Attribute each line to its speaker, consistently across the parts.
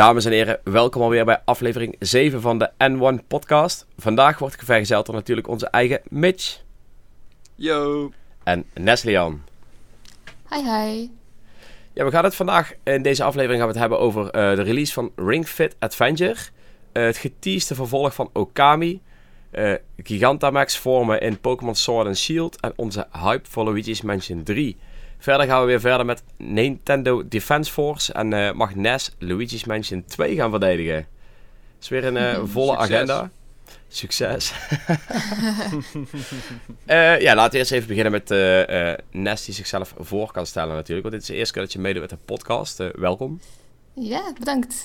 Speaker 1: Dames en heren, welkom alweer bij aflevering 7 van de N1 podcast. Vandaag wordt vergezeld door natuurlijk onze eigen Mitch.
Speaker 2: Yo.
Speaker 1: En Neslian.
Speaker 3: Hi hi.
Speaker 1: Ja, we gaan het vandaag in deze aflevering gaan we het hebben over uh, de release van Ring Fit Adventure. Uh, het geteaste vervolg van Okami. Uh, Gigantamax vormen in Pokémon Sword and Shield. En onze hype voor Luigi's Mansion 3. Verder gaan we weer verder met Nintendo Defense Force. En uh, mag NES Luigi's Mansion 2 gaan verdedigen. Het is weer een uh, volle
Speaker 2: Succes.
Speaker 1: agenda. Succes. uh, ja, laten we eerst even beginnen met Nes die zichzelf voor kan stellen natuurlijk. Want dit is de eerste keer dat je meedoet met de podcast. welkom.
Speaker 3: Ja, bedankt.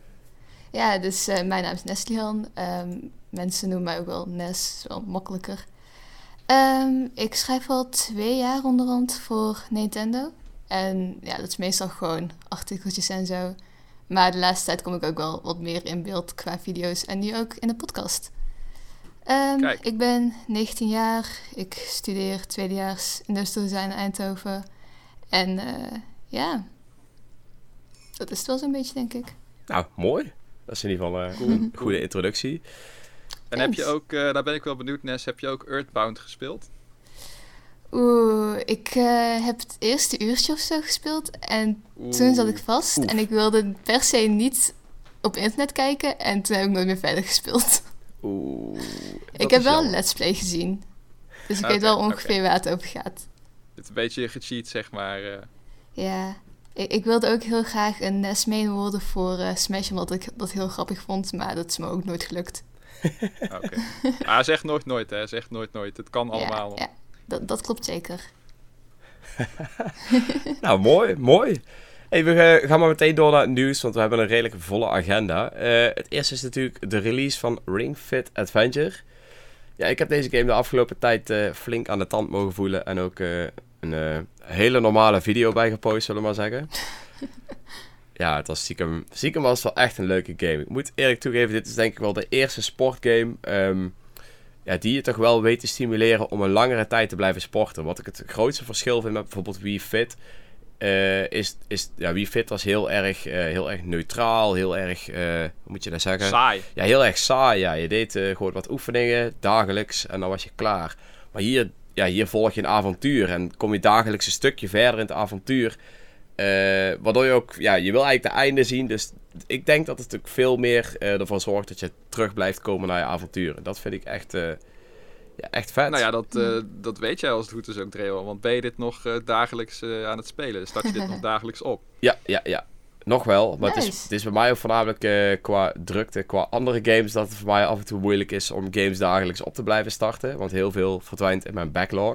Speaker 3: ja, dus mijn naam is Neslihan. Um, mensen noemen mij ook wel Nes, wel makkelijker. Um, ik schrijf al twee jaar onderhand voor Nintendo. En ja, dat is meestal gewoon artikeltjes en zo. Maar de laatste tijd kom ik ook wel wat meer in beeld qua video's en nu ook in de podcast. Um, ik ben 19 jaar. Ik studeer tweedejaars industrial design in Eindhoven. En uh, ja, dat is het wel zo'n beetje, denk ik.
Speaker 1: Nou, mooi. Dat is in ieder geval uh, cool. een goede introductie.
Speaker 2: En heb je ook, uh, daar ben ik wel benieuwd, Nes, heb je ook Earthbound gespeeld?
Speaker 3: Oeh, ik uh, heb het eerste uurtje of zo gespeeld en Oeh. toen zat ik vast Oef. en ik wilde per se niet op internet kijken en toen heb ik nooit meer verder gespeeld.
Speaker 1: Oeh.
Speaker 3: ik heb wel een let's play gezien, dus ik okay, weet wel ongeveer okay. waar het over gaat.
Speaker 2: Het is een beetje gecheat, zeg maar. Uh.
Speaker 3: Ja, ik, ik, wilde ook heel graag een NES main worden voor uh, Smash, omdat ik dat heel grappig vond, maar dat is me ook nooit gelukt.
Speaker 2: Oké. Okay. Ah, zeg nooit nooit, hè. Zeg nooit nooit. Het kan allemaal.
Speaker 3: Ja, ja. Dat, dat klopt zeker.
Speaker 1: nou, mooi, mooi. Hey, we gaan maar meteen door naar het nieuws, want we hebben een redelijk volle agenda. Uh, het eerste is natuurlijk de release van Ring Fit Adventure. Ja, ik heb deze game de afgelopen tijd uh, flink aan de tand mogen voelen en ook uh, een hele normale video bij gepost, zullen we maar zeggen. Ja, het was stiekem, stiekem was wel echt een leuke game. Ik moet eerlijk toegeven, dit is denk ik wel de eerste sportgame um, ja, die je toch wel weet te stimuleren om een langere tijd te blijven sporten. Wat ik het grootste verschil vind met bijvoorbeeld Wii Fit, uh, is, is ja, Wii Fit was heel erg, uh, heel erg neutraal, heel erg, uh, hoe moet je dat zeggen?
Speaker 2: Saai.
Speaker 1: Ja, heel erg saai. Ja. Je deed gewoon wat oefeningen, dagelijks, en dan was je klaar. Maar hier, ja, hier volg je een avontuur en kom je dagelijks een stukje verder in het avontuur. Uh, waardoor je ook, ja, je wil eigenlijk de einde zien. Dus ik denk dat het ook veel meer uh, ervoor zorgt dat je terug blijft komen naar je avonturen. Dat vind ik echt, uh, ja, echt vet.
Speaker 2: Nou ja, dat, dat weet jij als het goed is ook, Dreo. Want ben je dit nog dagelijks aan het spelen? Start je dit nog dagelijks op?
Speaker 1: Ja, ja, ja. Nog wel. Maar nice. het, is, het is bij mij ook voornamelijk qua drukte, qua andere games, dat het voor mij af en toe moeilijk is om games dagelijks op te blijven starten. Want heel veel verdwijnt in mijn backlog.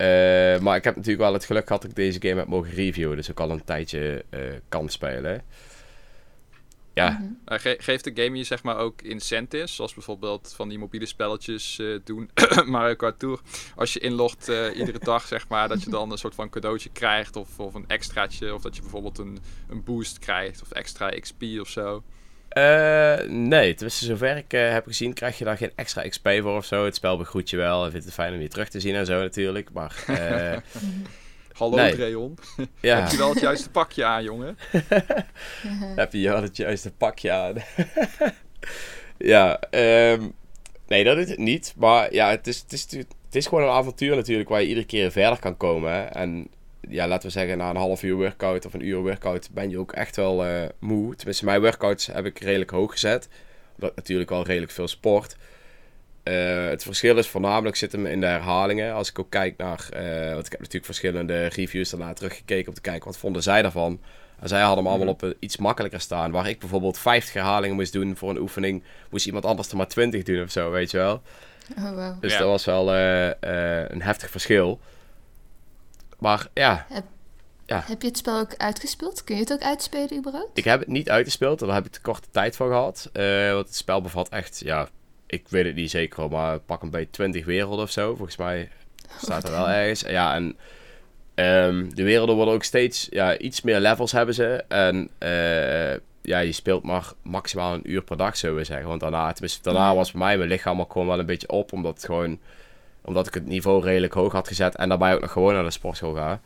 Speaker 1: Uh, maar ik heb natuurlijk wel het geluk gehad dat ik deze game heb mogen reviewen. Dus ik al een tijdje uh, kan spelen. Ja.
Speaker 2: Uh, ge geeft de game je zeg maar ook incentives? Zoals bijvoorbeeld van die mobiele spelletjes eh, doen. Mario Kart Tour. Als je inlogt iedere dag zeg maar. Dat je dan een soort van cadeautje krijgt. Of, of een extraatje. Of dat je bijvoorbeeld een, een boost krijgt. Of extra XP of zo.
Speaker 1: Uh, nee, tenminste zover ik uh, heb gezien krijg je daar geen extra XP voor of zo. Het spel begroet je wel en vindt het fijn om je terug te zien en zo natuurlijk, maar... Uh,
Speaker 2: Hallo nee. Dreon, ja. heb je wel het juiste pakje aan, jongen?
Speaker 1: heb je wel het juiste pakje aan? ja, um, nee dat is het niet, maar ja, het is, het, is, het is gewoon een avontuur natuurlijk waar je iedere keer verder kan komen. En ja, laten we zeggen, na een half uur workout of een uur workout ben je ook echt wel uh, moe. Tenminste, mijn workouts heb ik redelijk hoog gezet. Omdat ik natuurlijk wel redelijk veel sport. Uh, het verschil is voornamelijk zit hem in de herhalingen. Als ik ook kijk naar, uh, want ik heb natuurlijk verschillende reviews daarna teruggekeken om te kijken wat vonden zij daarvan. En zij hadden hem allemaal op uh, iets makkelijker staan. Waar ik bijvoorbeeld 50 herhalingen moest doen voor een oefening, moest iemand anders er maar 20 doen of zo, weet je wel.
Speaker 3: Oh, wow.
Speaker 1: Dus
Speaker 2: Ja.
Speaker 1: dat was wel een heftig verschil. Maar ja,
Speaker 3: Heb,
Speaker 1: Ja.
Speaker 3: heb je het spel ook uitgespeeld? Kun je het ook uitspelen überhaupt?
Speaker 1: ik heb het niet uitgespeeld. Daar heb ik te korte tijd voor gehad. Eh, want het spel bevat echt, ja, ik weet het niet zeker, maar pak een beetje 20 werelden of zo. Volgens mij staat er wel ergens. Ja, en ehm, de werelden worden ook steeds, ja, iets meer levels hebben ze. En eh, ja, je speelt maar maximaal een uur per dag, zullen we zeggen. Want daarna, tenminste, daarna was bij mij mijn lichaam ook gewoon wel een beetje op. Omdat het gewoon, omdat ik het niveau redelijk hoog had gezet. En daarbij ook nog gewoon naar de sportschool ga.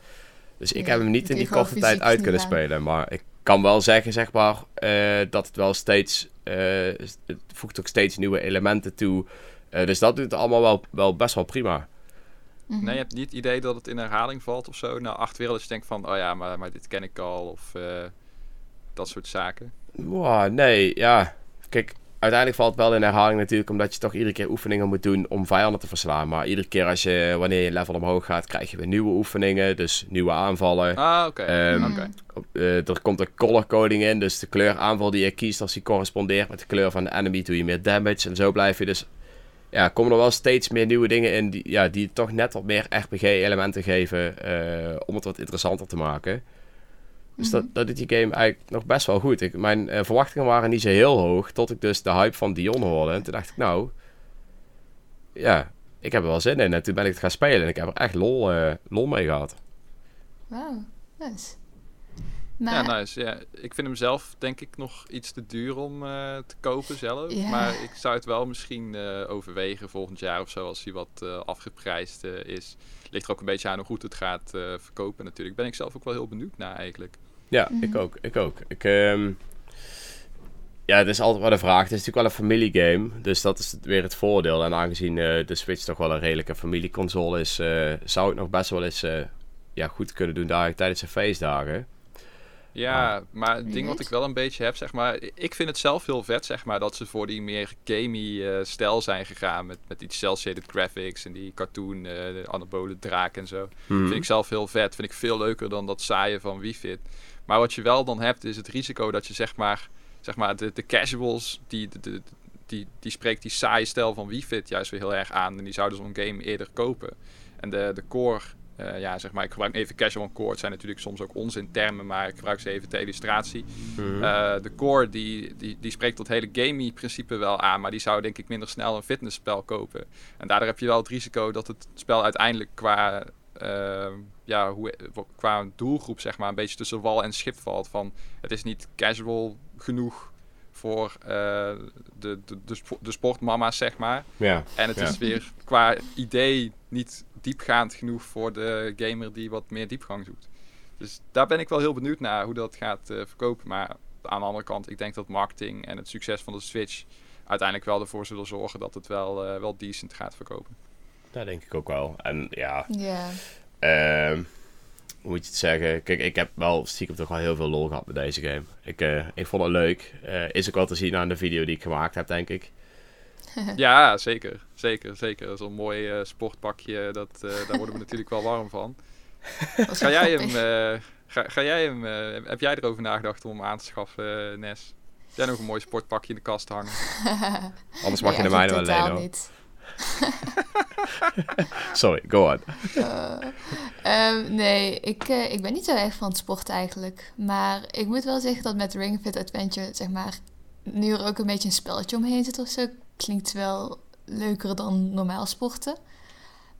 Speaker 1: Dus ik
Speaker 3: Ja,
Speaker 1: heb hem niet in die korte tijd uit kunnen
Speaker 3: aan.
Speaker 1: spelen. Maar ik kan wel zeggen, zeg maar, eh, dat het wel steeds... eh, het voegt ook steeds nieuwe elementen toe. Eh, dus dat doet het allemaal wel, wel best wel prima.
Speaker 3: Mhm.
Speaker 2: Nee, je hebt niet het idee dat het in herhaling valt of zo. Nou, acht werelden dat je denkt van, oh ja, maar, maar dit ken ik al. Of eh, dat soort zaken.
Speaker 1: Wow, nee, ja. Kijk, uiteindelijk valt het wel in herhaling natuurlijk, omdat je toch iedere keer oefeningen moet doen om vijanden te verslaan. Maar iedere keer als je, wanneer je level omhoog gaat, krijg je weer nieuwe oefeningen, dus nieuwe aanvallen.
Speaker 2: Ah, oké.
Speaker 1: Ehm,
Speaker 2: Oké.
Speaker 1: Eh, er komt een color coding in, dus de kleur aanval die je kiest, als die correspondeert met de kleur van de enemy, doe je meer damage. En zo blijf je dus, ja, komen er wel steeds meer nieuwe dingen in die, ja, die toch net wat meer RPG-elementen geven, eh, om het wat interessanter te maken. Dus dat, dat doet die game eigenlijk nog best wel goed. Ik, mijn eh, verwachtingen waren niet zo heel hoog, tot ik dus de hype van Dion hoorde. En toen dacht ik, nou, ja, ik heb er wel zin in. En toen ben ik het gaan spelen en ik heb er echt lol, eh, lol mee gehad.
Speaker 3: Wauw, nice. Maar,
Speaker 2: Ja, nice. Ja, ik vind hem zelf denk ik nog iets te duur om eh, te kopen zelf.
Speaker 3: Ja.
Speaker 2: Maar ik zou het wel misschien eh, overwegen volgend jaar of zo, als hij wat eh, afgeprijsd is. Ligt er ook een beetje aan hoe goed het gaat eh, verkopen natuurlijk. Ben ik zelf ook wel heel benieuwd naar eigenlijk.
Speaker 1: Ja,
Speaker 3: Mhm.
Speaker 1: ik ook. Ik ook. Ik, ehm, ja, het is altijd wel een vraag. Het is natuurlijk wel een familiegame. Dus dat is weer het voordeel. En aangezien eh, de Switch toch wel een redelijke familieconsole is, eh, zou het nog best wel eens eh, ja, goed kunnen doen daar, tijdens de feestdagen.
Speaker 2: Ja, maar het ding wat ik wel een beetje heb, zeg maar... Ik vind het zelf heel vet, zeg maar, dat ze voor die meer gamey eh, stijl zijn gegaan. Met, met die cel-shaded graphics en die cartoon, eh de anabole draak en zo.
Speaker 1: Mhm.
Speaker 2: Vind ik zelf heel vet. Vind ik veel leuker dan dat saaie van Wii Fit. Maar wat je wel dan hebt, is het risico dat je zeg maar, zeg maar de, de casuals, die, de, de- die, die spreekt die saaie stijl van Wii Fit juist weer heel erg aan. En die zouden zo'n game eerder kopen. En de, de core, eh, ja zeg maar, ik gebruik even casual en core. Het zijn natuurlijk soms ook onzintermen, maar ik gebruik ze even ter illustratie.
Speaker 1: Mhm.
Speaker 2: Eh, de core die, die, die spreekt dat hele gamey principe wel aan, maar die zou denk ik minder snel een fitnessspel kopen. En daardoor heb je wel het risico dat het spel uiteindelijk qua, eh, ja, hoe, qua doelgroep zeg maar een beetje tussen wal en schip valt. Van het is niet casual genoeg voor eh, de, de, de, de sportmama's zeg maar.
Speaker 1: ja.
Speaker 2: En het
Speaker 1: Ja.
Speaker 2: is weer qua idee niet diepgaand genoeg voor de gamer die wat meer diepgang zoekt. Dus daar ben ik wel heel benieuwd naar hoe dat gaat eh, verkopen. Maar aan de andere kant, ik denk dat marketing en het succes van de Switch uiteindelijk wel ervoor zullen zorgen dat het wel, eh, wel decent gaat verkopen.
Speaker 1: Dat denk ik ook wel. En ja,
Speaker 3: ja.
Speaker 1: Ehm, hoe moet je het zeggen? Kijk, ik heb wel stiekem toch wel heel veel lol gehad met deze game. Ik, eh, ik vond het leuk. Eh, is ook wel te zien aan de video die ik gemaakt heb, denk ik.
Speaker 2: ja, zeker. Zeker, zeker. Zo'n mooi eh, sportpakje, dat, eh, daar worden we natuurlijk wel warm van. Ga jij hem, eh, ga, ga jij hem heb jij erover nagedacht om hem aan te schaffen, Nes? Heb jij nog een mooi sportpakje in de kast hangen?
Speaker 1: Anders mag
Speaker 3: Nee,
Speaker 1: je de mijne wel hoor. Sorry, go on.
Speaker 3: Eh, ehm, nee, ik, eh, ik ben niet zo erg van het sport eigenlijk. Maar ik moet wel zeggen dat met Ring Fit Adventure, zeg maar, nu er ook een beetje een spelletje omheen zit of zo, klinkt wel leuker dan normaal sporten.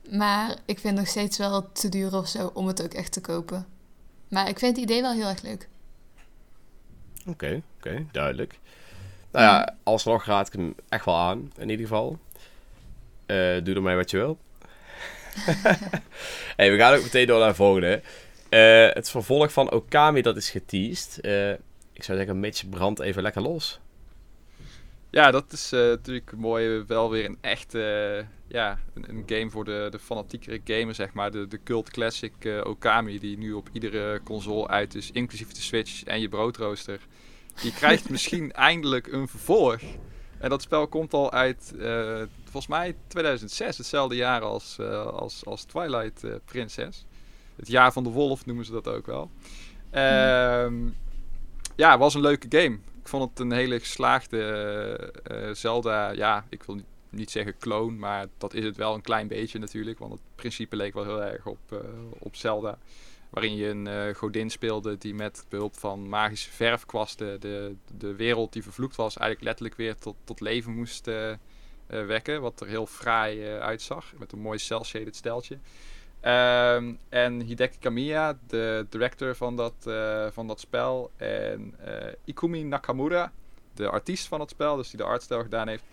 Speaker 3: Maar ik vind het nog steeds wel te duur of zo om het ook echt te kopen. Maar ik vind het idee wel heel erg leuk.
Speaker 1: Oké, oké, duidelijk. Nou ja, alsnog raad ik hem echt wel aan, in ieder geval. Eh, doe ermee wat je wil. hey, we gaan ook meteen door naar de volgende. Eh, het vervolg van Okami, dat is geteased. Eh, ik zou zeggen, Mitch, brand even lekker los.
Speaker 2: Ja, dat is natuurlijk mooi. Wel weer een echte, ja, een, een game voor de, de fanatiekere gamer, zeg maar. De, de cult classic Okami, die nu op iedere console uit is, inclusief de Switch en je broodrooster. Die krijgt misschien eindelijk een vervolg. En dat spel komt al uit, eh, volgens mij 2006, hetzelfde jaar als, eh, als, als Twilight eh, Princess. Het jaar van de wolf noemen ze dat ook wel. Ehm ja, het was een leuke game. Ik vond het een hele geslaagde Zelda. Ja, ik wil niet, zeggen clone, maar dat is het wel een klein beetje natuurlijk. Want het principe leek wel heel erg op, op Zelda. Waarin je een eh, godin speelde die met behulp van magische verfkwasten de, de wereld die vervloekt was eigenlijk letterlijk weer tot, tot leven moest eh, eh, wekken. Wat er heel fraai uitzag. Met een mooi cel-shaded steltje. Ehm, en Hideki Kamiya, de director van dat, van dat spel. En Ikumi Nakamura, de artiest van het spel, dus die de artstijl gedaan heeft.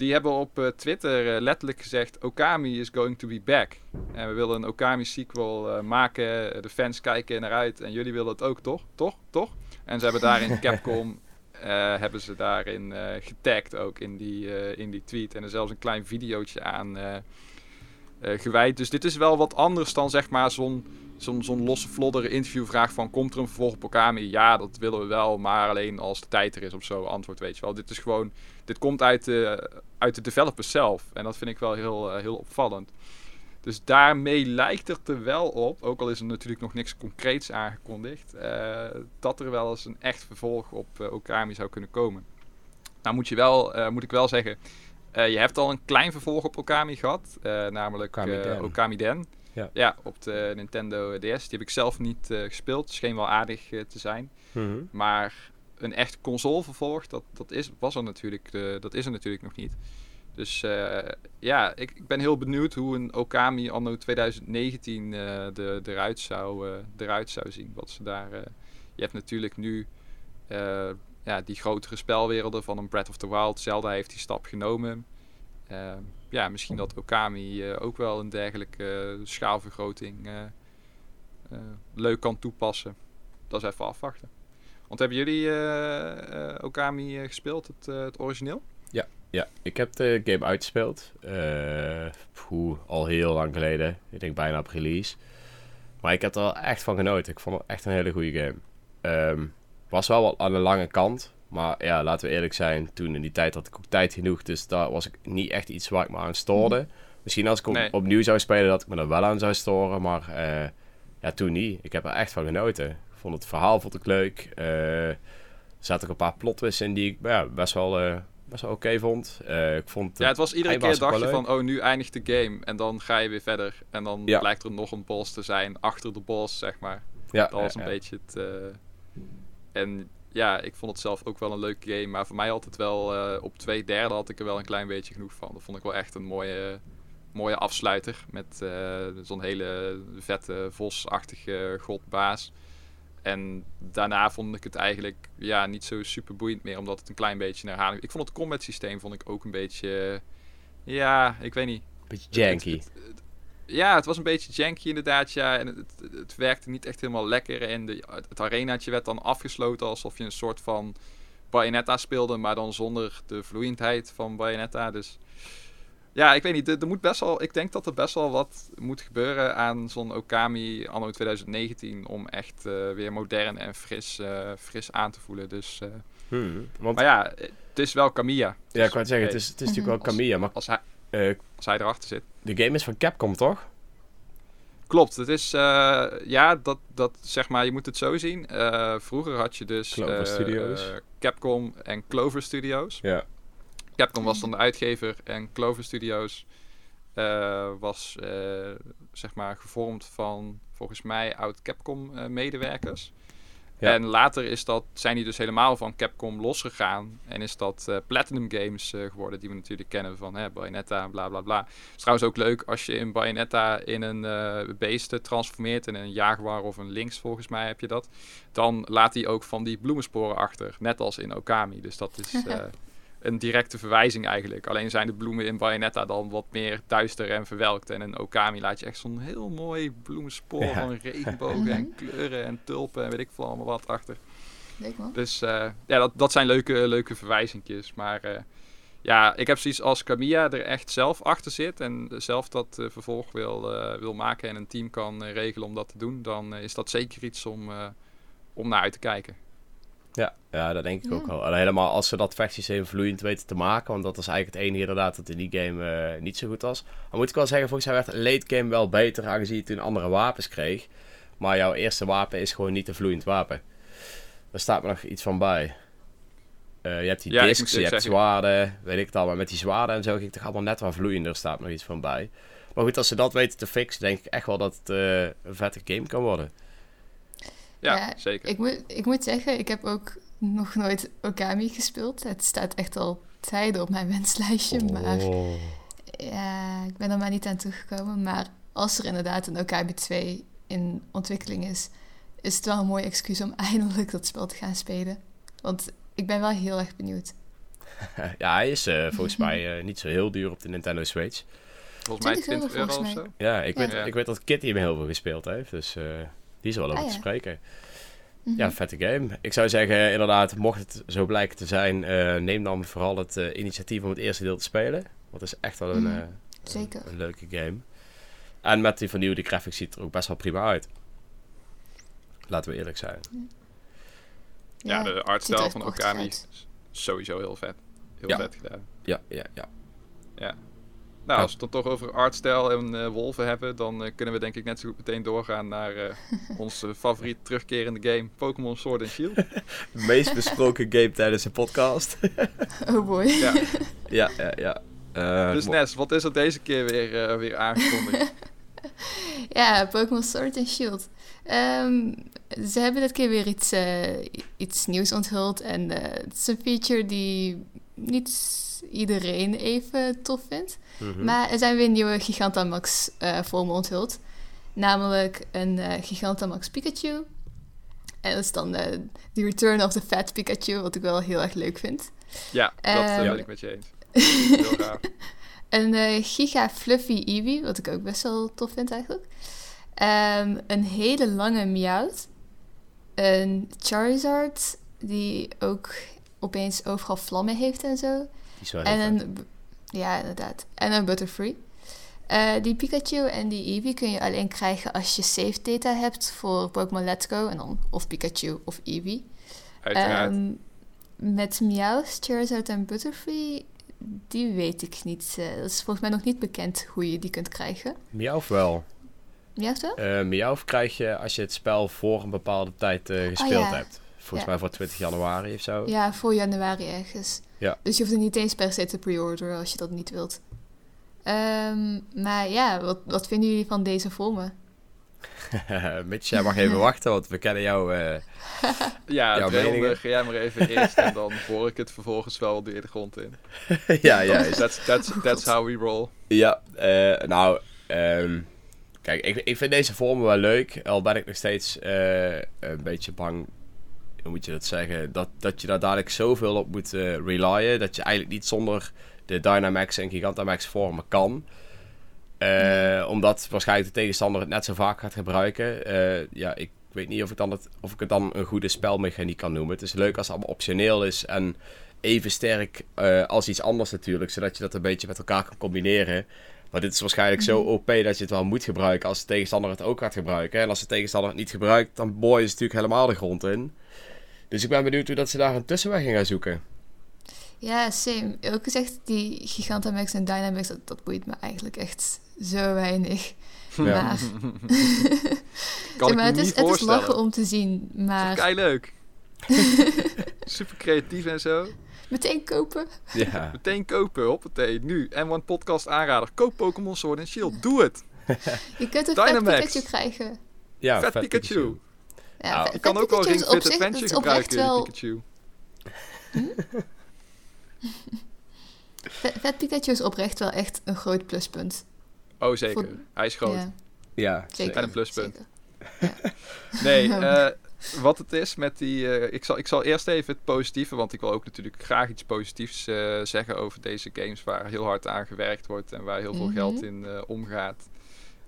Speaker 2: Die hebben op uh, Twitter uh, letterlijk gezegd: Okami is going to be back. En we willen een Okami sequel uh, maken. De fans kijken naar uit. En jullie willen het ook, toch? Toch? Toch? En ze hebben daarin Capcom. hebben ze daarin getagd ook in die, in die tweet. En er zelfs een klein videootje aan gewijd. Dus dit is wel wat anders dan zeg maar zo'n zo'n zo'n losse vlodder interviewvraag van... komt er een vervolg op Okami? Ja, dat willen we wel, maar alleen als de tijd er is of zo. Antwoord weet je wel. Dit is gewoon... Dit komt uit de, uit de developers zelf. En dat vind ik wel heel, uh, heel opvallend. Dus daarmee lijkt het er wel op, ook al is er natuurlijk nog niks concreets aangekondigd, uh, dat er wel eens een echt vervolg op uh, Okami zou kunnen komen. Nou moet, je wel, moet ik wel zeggen, je hebt al een klein vervolg op Okami gehad, namelijk
Speaker 1: Okami Den.
Speaker 2: Okami Den. Ja. ja, op de Nintendo DS. Die heb ik zelf niet uh, gespeeld. Scheen wel aardig uh, te zijn.
Speaker 1: Mm -hmm.
Speaker 2: Maar een echt console vervolg, dat, dat, is, was er natuurlijk, uh, dat is er natuurlijk nog niet. Dus ja, ik, ik, ben heel benieuwd hoe een Okami anno 2019 de, eruit, zou, eruit zou zien. Wat ze daar, je hebt natuurlijk nu ja, die grotere spelwerelden van een Breath of the Wild. Zelda heeft die stap genomen. Uh, ja, misschien dat Okami uh, ook wel een dergelijke uh, schaalvergroting leuk kan toepassen. Dat is even afwachten. Want hebben jullie Okami gespeeld, het, het origineel?
Speaker 1: Ja, ja, ik heb de game uitgespeeld. Poeh, al heel lang geleden. Ik denk bijna op release. Maar ik heb er wel echt van genoten. Ik vond het echt een hele goede game. Um, was wel wat aan de lange kant. Maar ja, laten we eerlijk zijn. Toen in die tijd had ik ook tijd genoeg. Dus daar was ik niet echt iets waar ik me aan stoorde. Misschien als ik op,
Speaker 2: Nee.
Speaker 1: opnieuw zou spelen, dat ik me er wel aan zou storen. Maar eh, ja, toen niet. Ik heb er echt van genoten. Ik vond het verhaal vond ik leuk. Eh, er zaten ook een paar plotwists in die ik ja, best wel, eh, best wel oké vond. Ik vond
Speaker 2: Ja, het was iedere keer dacht je van, oh, nu eindigt de game. En dan ga je weer verder. En dan
Speaker 1: Ja.
Speaker 2: blijkt er nog een boss te zijn achter de boss, zeg maar.
Speaker 1: ja,
Speaker 2: Dat was een beetje het... En ja, ik vond het zelf ook wel een leuke game. Maar voor mij altijd wel... eh, op twee derde had ik er wel een klein beetje genoeg van. Dat vond ik wel echt een mooie, mooie afsluiter. Met eh, zo'n hele vette vosachtige godbaas. En daarna vond ik het eigenlijk ja, niet zo super boeiend meer. Omdat het een klein beetje een herhaling... Ik vond het combat systeem vond ik ook een beetje... ja, ik weet niet.
Speaker 1: Beetje janky.
Speaker 2: Het- het- het- ja, het was een beetje janky inderdaad, ja. En het, het, werkte niet echt helemaal lekker. En de, het, arenaatje werd dan afgesloten alsof je een soort van Bayonetta speelde, maar dan zonder de vloeiendheid van Bayonetta. Dus ja, ik weet niet. Er, er moet best wel, ik denk dat er best wel wat moet gebeuren aan zo'n Okami anno 2019 om echt eh, weer modern en fris, eh, fris aan te voelen. Dus, eh,
Speaker 1: Hmm, Want
Speaker 2: maar ja, het is wel Kamiya.
Speaker 1: ja, ik wou het zeggen, het is, het is natuurlijk wel
Speaker 2: Als-
Speaker 1: Kamiya. Maar
Speaker 2: Als hij,
Speaker 1: eh,
Speaker 2: als hij erachter zit.
Speaker 1: De game is van Capcom, toch?
Speaker 2: Klopt, het is, eh, ja, dat, dat zeg maar, je moet het zo zien. Eh, vroeger had je dus
Speaker 1: Clover
Speaker 2: eh,
Speaker 1: Studios.
Speaker 2: Capcom en Clover Studios.
Speaker 1: Ja.
Speaker 2: Capcom was dan de uitgever en Clover Studios was, zeg maar, gevormd van, volgens mij, oud Capcom medewerkers.
Speaker 1: Ja.
Speaker 2: En later is dat, zijn die dus helemaal van Capcom losgegaan. En is dat eh, Platinum Games eh, geworden, die we natuurlijk kennen van hè, Bayonetta, bla bla bla. Het is trouwens ook leuk als je in Bayonetta in een beest eh, transformeert, in een jaguar of een lynx volgens mij heb je dat. Dan laat hij ook van die bloemensporen achter, net als in Okami. Dus dat is een directe verwijzing eigenlijk. Alleen zijn de bloemen in Bayonetta dan wat meer duister en verwelkt. En in Okami laat je echt zo'n heel mooi bloemenspoor
Speaker 1: Ja.
Speaker 2: van regenbogen en kleuren en tulpen en weet ik veel allemaal wat achter.
Speaker 3: Leuk man.
Speaker 2: Dus eh, ja, dat, dat zijn leuke, leuke verwijzingjes. Maar eh, ja, ik heb zoiets als Kamiya er echt zelf achter zit en zelf dat eh, vervolg wil, eh, wil maken en een team kan regelen om dat te doen, dan is dat zeker iets om, eh, om naar uit te kijken.
Speaker 1: Ja, ja, dat denk ik
Speaker 3: Ja.
Speaker 1: ook wel. En helemaal als ze dat vechtsysteem vloeiend weten te maken. Want dat is eigenlijk het enige inderdaad dat in die game eh, niet zo goed was. Dan moet ik wel zeggen, volgens mij werd late game wel beter. Aangezien je toen andere wapens kreeg. Maar jouw eerste wapen is gewoon niet een vloeiend wapen. Daar staat me nog iets van bij. Eh, je hebt die
Speaker 2: Ja,
Speaker 1: discs, je hebt
Speaker 2: zeggen-
Speaker 1: zwaarden, weet ik het al. Maar met die zwaarden en zo ging het toch allemaal net wat vloeiender. staat me nog iets van bij. Maar goed, als ze dat weten te fixen, denk ik echt wel dat het eh, een vette game kan worden.
Speaker 2: Ja,
Speaker 3: Ja,
Speaker 2: zeker.
Speaker 3: Ik moet, ik moet zeggen, ik heb ook nog nooit Okami gespeeld. Het staat echt al tijden op mijn wenslijstje, maar
Speaker 1: Oh.
Speaker 3: ja, ik ben er maar niet aan toegekomen. Maar als er inderdaad een Okami 2 in ontwikkeling is, is het wel een mooi excuus om eindelijk dat spel te gaan spelen. Want ik ben wel heel erg benieuwd.
Speaker 1: ja, hij is eh, volgens mij eh, niet zo heel duur op de Nintendo Switch.
Speaker 2: Volgens mij
Speaker 3: 20 euro
Speaker 2: 20 euro of
Speaker 3: volgens
Speaker 2: zo.
Speaker 1: Ja, ik,
Speaker 3: Ja.
Speaker 1: Weet, ik weet dat Kitty hem heel veel gespeeld heeft. Dus eh, die is wel over
Speaker 3: Ah,
Speaker 1: te
Speaker 3: ja.
Speaker 1: spreken.
Speaker 3: Mhm.
Speaker 1: Ja, vette game. Ik zou zeggen, inderdaad, mocht het zo blijken te zijn, eh, neem dan vooral het eh, initiatief om het eerste deel te spelen. Want het is echt wel een,
Speaker 3: Mhm.
Speaker 1: eh,
Speaker 3: Zeker.
Speaker 1: een leuke game. En met die vernieuwde graphics ziet het er ook best wel prima uit. Laten we eerlijk zijn.
Speaker 2: Ja, de artstijl van Okami is sowieso heel vet. Heel
Speaker 1: Ja.
Speaker 2: vet gedaan.
Speaker 1: Ja, ja, ja.
Speaker 2: Nou,
Speaker 1: Ja.
Speaker 2: als we het dan toch over artstijl en eh, wolven hebben, dan eh, kunnen we denk ik net zo goed meteen doorgaan naar eh, onze favoriet terugkerende game, Pokémon Sword and Shield.
Speaker 1: De meest besproken game tijdens de podcast.
Speaker 3: Oh boy.
Speaker 2: Ja.
Speaker 1: ja, ja, ja. Eh,
Speaker 2: Dus Nes, wat is er deze keer weer, eh, weer aangekondigd?
Speaker 3: Ja, Pokémon Sword and Shield. Ehm, ze hebben dit keer weer iets, eh, iets nieuws onthuld. En eh, het is een feature die niet iedereen even tof vindt.
Speaker 1: Mhm.
Speaker 3: Maar er zijn weer nieuwe Gigantamax eh vormen onthuld. Namelijk een eh, Gigantamax Pikachu. En dat is dan eh The Return of the Fat Pikachu, wat ik wel heel erg leuk vind.
Speaker 2: Ja, dat eh,
Speaker 3: Ehm,
Speaker 2: ben ik met je eens. Heel gaaf.
Speaker 3: Een Giga Fluffy Eevee, wat ik ook best wel tof vind eigenlijk. Ehm, een hele lange Meowth. Een Charizard, die ook opeens overal vlammen heeft en zo.
Speaker 1: Die is wel heel
Speaker 3: En een... Ja, inderdaad. En een Butterfree. Eh, die Pikachu en die Eevee kun je alleen krijgen als je save data hebt voor Pokémon Let's Go. En dan of Pikachu of Eevee.
Speaker 2: Uiteraard.
Speaker 3: Ehm, met Meowth, Charizard en Butterfree, die weet ik niet. Eh, dat is volgens mij nog niet bekend hoe je die kunt krijgen.
Speaker 1: Meowth wel.
Speaker 3: Meowth wel?
Speaker 1: Eh Meowth krijg je als je het spel voor een bepaalde tijd eh, gespeeld
Speaker 3: ja.
Speaker 1: hebt. Volgens
Speaker 3: Ja.
Speaker 1: mij voor 20 januari of zo.
Speaker 3: Ja, voor januari ergens.
Speaker 1: Ja.
Speaker 3: Dus je hoeft het niet eens per se te pre-orderen als je dat niet wilt. Ehm, maar ja, wat, wat vinden jullie van deze vormen?
Speaker 1: Mitch, jij mag even wachten, want we kennen jou. eh,
Speaker 2: ja,
Speaker 1: jouw
Speaker 2: 200,
Speaker 1: meningen?
Speaker 2: ga jij maar even eerst en dan hoor ik het vervolgens wel weer de grond in.
Speaker 1: ja, juist.
Speaker 2: That's, that's, that's how we roll.
Speaker 1: Ja, eh, nou, ehm, kijk, ik, ik vind deze vormen wel leuk. Al ben ik nog steeds eh, een beetje bang, hoe moet je dat zeggen, dat, dat je daar dadelijk zoveel op moet eh relyen, dat je eigenlijk niet zonder de Dynamax en Gigantamax vormen kan. Eh, Omdat waarschijnlijk de tegenstander het net zo vaak gaat gebruiken. Eh, ja, ik weet niet of ik, dan het, of ik het dan een goede spelmechaniek kan noemen. Het is leuk als het allemaal optioneel is en even sterk als iets anders natuurlijk. Zodat je dat een beetje met elkaar kan combineren. Maar dit is waarschijnlijk zo OP dat je het wel moet gebruiken als de tegenstander het ook gaat gebruiken. En als de tegenstander het niet gebruikt, dan boy is het natuurlijk helemaal de grond in. Dus ik ben benieuwd hoe dat ze daar een tussenweg in gaan zoeken.
Speaker 3: Ja, same. Ook gezegd, die Gigantamax en Dynamax, dat, dat boeit me eigenlijk echt zo weinig.
Speaker 1: Ja.
Speaker 3: Maar,
Speaker 2: Kan
Speaker 3: zeg
Speaker 2: ik
Speaker 3: maar
Speaker 2: me
Speaker 3: het,
Speaker 2: niet
Speaker 3: is, het is lachen om te zien, maar
Speaker 2: Kei leuk. Super creatief en zo.
Speaker 3: meteen kopen.
Speaker 1: Ja,
Speaker 2: Meteen kopen, hoppatee, nu. M1 Podcast aanrader. Koop Pokémon Sword and Shield. Doe het.
Speaker 3: Je kunt een vet
Speaker 2: Dynamax.
Speaker 3: Pikachu krijgen.
Speaker 1: ja
Speaker 2: vet, Pikachu.
Speaker 3: Ja,
Speaker 1: Nou,
Speaker 2: Je kan ook wel Ring Fit Adventure gebruiken,
Speaker 3: wel,
Speaker 2: Pikachu.
Speaker 3: vet, vet Pikachu is oprecht wel echt een groot pluspunt.
Speaker 2: Oh, zeker.
Speaker 3: Voor-
Speaker 2: Hij is groot.
Speaker 3: Ja,
Speaker 1: Ja,
Speaker 3: zeker.
Speaker 2: En een pluspunt.
Speaker 3: zeker.
Speaker 2: Nee, eh, wat het is met die... eh, ik, zal, ik zal eerst even het positieve, want ik wil ook natuurlijk graag iets positiefs eh, zeggen over deze games waar heel hard aan gewerkt wordt en waar heel veel
Speaker 3: Mhm.
Speaker 2: geld in eh, omgaat.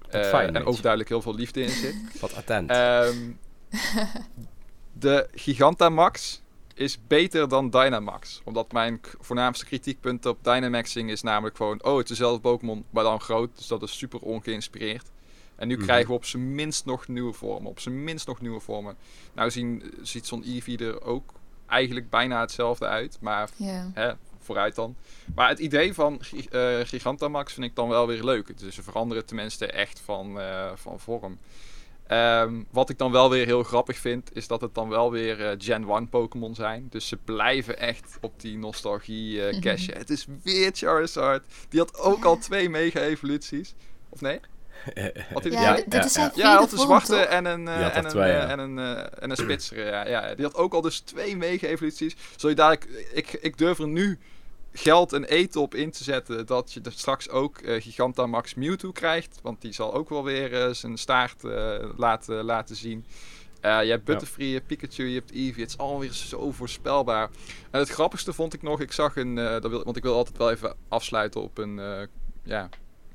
Speaker 2: Eh,
Speaker 1: fijn,
Speaker 2: en overduidelijk heel veel liefde in zit.
Speaker 1: wat attent.
Speaker 2: Ehm, de Gigantamax is beter dan Dynamax. Omdat mijn voornaamste kritiekpunt op Dynamaxing is namelijk gewoon... Oh, het is dezelfde Pokémon, maar dan groot. Dus dat is super ongeïnspireerd. En nu
Speaker 1: Mhm.
Speaker 2: krijgen we op zijn minst nog nieuwe vormen. Op zijn minst nog nieuwe vormen. Nou zien, ziet zo'n Eevee er ook eigenlijk bijna hetzelfde uit. Maar hè, vooruit dan. Maar het idee van eh, Gigantamax vind ik dan wel weer leuk. Dus ze veranderen tenminste echt van, eh, van vorm. Ehm, wat ik dan wel weer heel grappig vind, is dat het dan wel weer eh, Gen 1 Pokémon zijn. Dus ze blijven echt op die nostalgie eh cashen. Het is weer Charizard. Die had ook al twee mega-evoluties. Of nee?
Speaker 3: Ja,
Speaker 1: Ja,
Speaker 3: dit, dit is
Speaker 1: ja,
Speaker 3: zijn
Speaker 2: ja, hij had een zwarte
Speaker 3: toch?
Speaker 2: en een, eh,
Speaker 1: Die had
Speaker 2: en, een,
Speaker 1: twee, ja.
Speaker 2: en een, en een spitsere. Ja, ja, die had ook al dus twee mega-evoluties. Zul je dadelijk, ik, ik durf er nu geld en eten op in te zetten dat je er straks ook eh, Gigantamax Mewtwo krijgt. Want die zal ook wel weer eh, zijn staart eh, laten, laten zien. Uh, je hebt Butterfree, Pikachu, je hebt Eevee. Het is alweer zo voorspelbaar. En het grappigste vond ik nog, ik zag een, uh, dat wil, want ik wil altijd wel even afsluiten op een, uh, ja,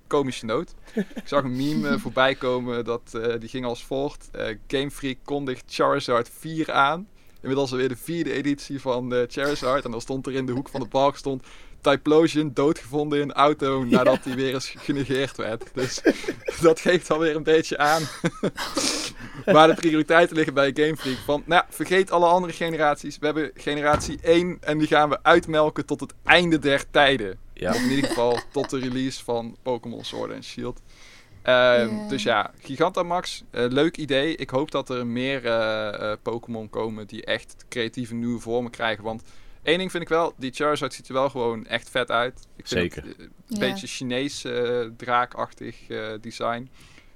Speaker 2: komische noot. ik zag een meme voorbij komen, dat, die ging als volgt. Game Freak kondigt Charizard 4 aan. Inmiddels alweer de vierde editie van Charizard. En dan stond er in de hoek van de balk stond... Typlosion doodgevonden in een auto nadat hij weer eens genegeerd werd. Dus dat geeft alweer een beetje aan waar de prioriteiten liggen bij Game Freak. Van, nou, vergeet alle andere generaties. We hebben generatie 1 en die gaan we uitmelken tot het einde der tijden. Ja. Of in ieder geval tot de release van Pokémon Sword and Shield. Uh, Dus ja, Gigantamax, uh, leuk idee. Ik hoop dat er meer uh, Pokémon komen die echt creatieve nieuwe vormen krijgen. Want Eén ding vind ik wel, die Charizard ziet er wel gewoon echt vet uit. Ik vind
Speaker 1: Zeker.
Speaker 2: Het, een beetje Chinees uh, draakachtig uh, design.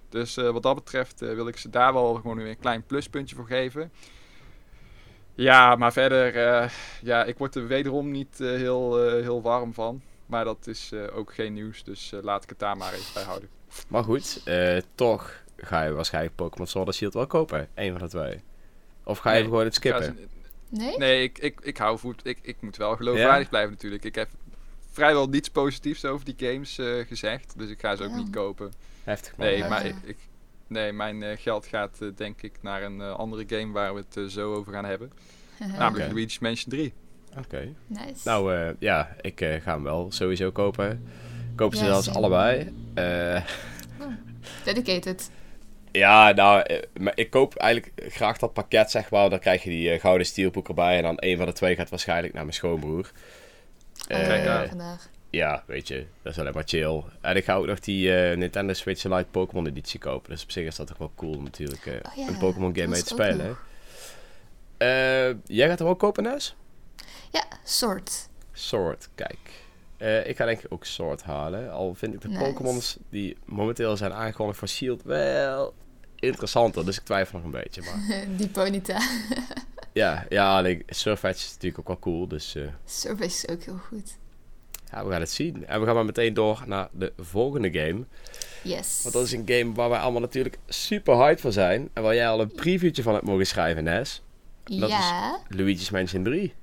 Speaker 2: Dus uh, wat dat betreft wil ik ze daar wel gewoon weer een klein pluspuntje voor geven. Ja, maar verder, ja, ik word er wederom niet heel, heel warm van. Maar dat is ook geen nieuws, dus laat ik het daar maar even bij houden.
Speaker 1: Maar goed, toch ga je waarschijnlijk Pokémon Sword and Shield wel kopen. Eén van de twee. Of ga je nee, gewoon het skippen?
Speaker 3: Nee?
Speaker 2: Nee, ik, ik, ik hou voet. Ik, ik moet wel geloofwaardig blijven natuurlijk. Ik heb vrijwel niets positiefs over die games uh, gezegd. Dus ik ga ze ook niet kopen.
Speaker 1: Heftig
Speaker 2: man. Nee, maar ik, nee mijn uh, geld gaat uh, denk ik naar een andere game waar we het zo over gaan hebben. Namelijk okay. Luigi's Mansion 3.
Speaker 1: Oké. Okay.
Speaker 3: Nice.
Speaker 1: Nou ja, ik ga hem wel sowieso kopen. Kopen ze zelfs allebei.
Speaker 3: Oh. Dedicated.
Speaker 1: Ja, nou, eh, ik koop eigenlijk graag dat pakket, zeg maar. Dan krijg je die uh, gouden steelboek erbij. En dan een van de twee gaat waarschijnlijk naar mijn schoonbroer.
Speaker 3: Uh, vandaag.
Speaker 1: Ja, weet je, dat is alleen maar chill. En ik ga ook nog die uh, Nintendo Switch Lite Pokémon editie kopen. Dus op zich is dat toch wel cool natuurlijk. Uh, oh, ja, een Pokémon game mee te spelen. jij gaat hem ook kopen, Nes?
Speaker 3: Ja, Sword.
Speaker 1: Sword, kijk. Ik ga denk ik ook Sword halen. Al vind ik de nice. Pokémons die momenteel zijn aangekondigd voor Shield wel interessanter, dus ik twijfel nog een beetje. Maar...
Speaker 3: Die Ponyta.
Speaker 1: ja, ja alleen Surfetch is natuurlijk ook wel cool, dus... Uh...
Speaker 3: Surfetch is ook heel goed.
Speaker 1: Ja, we gaan het zien. En we gaan maar meteen door naar de volgende game.
Speaker 3: Yes.
Speaker 1: Want dat is een game waar wij allemaal natuurlijk super hyped voor zijn. En waar jij al een previewtje van hebt mogen schrijven, Nes.
Speaker 3: Dat ja.
Speaker 1: is Luigi's Mansion 3.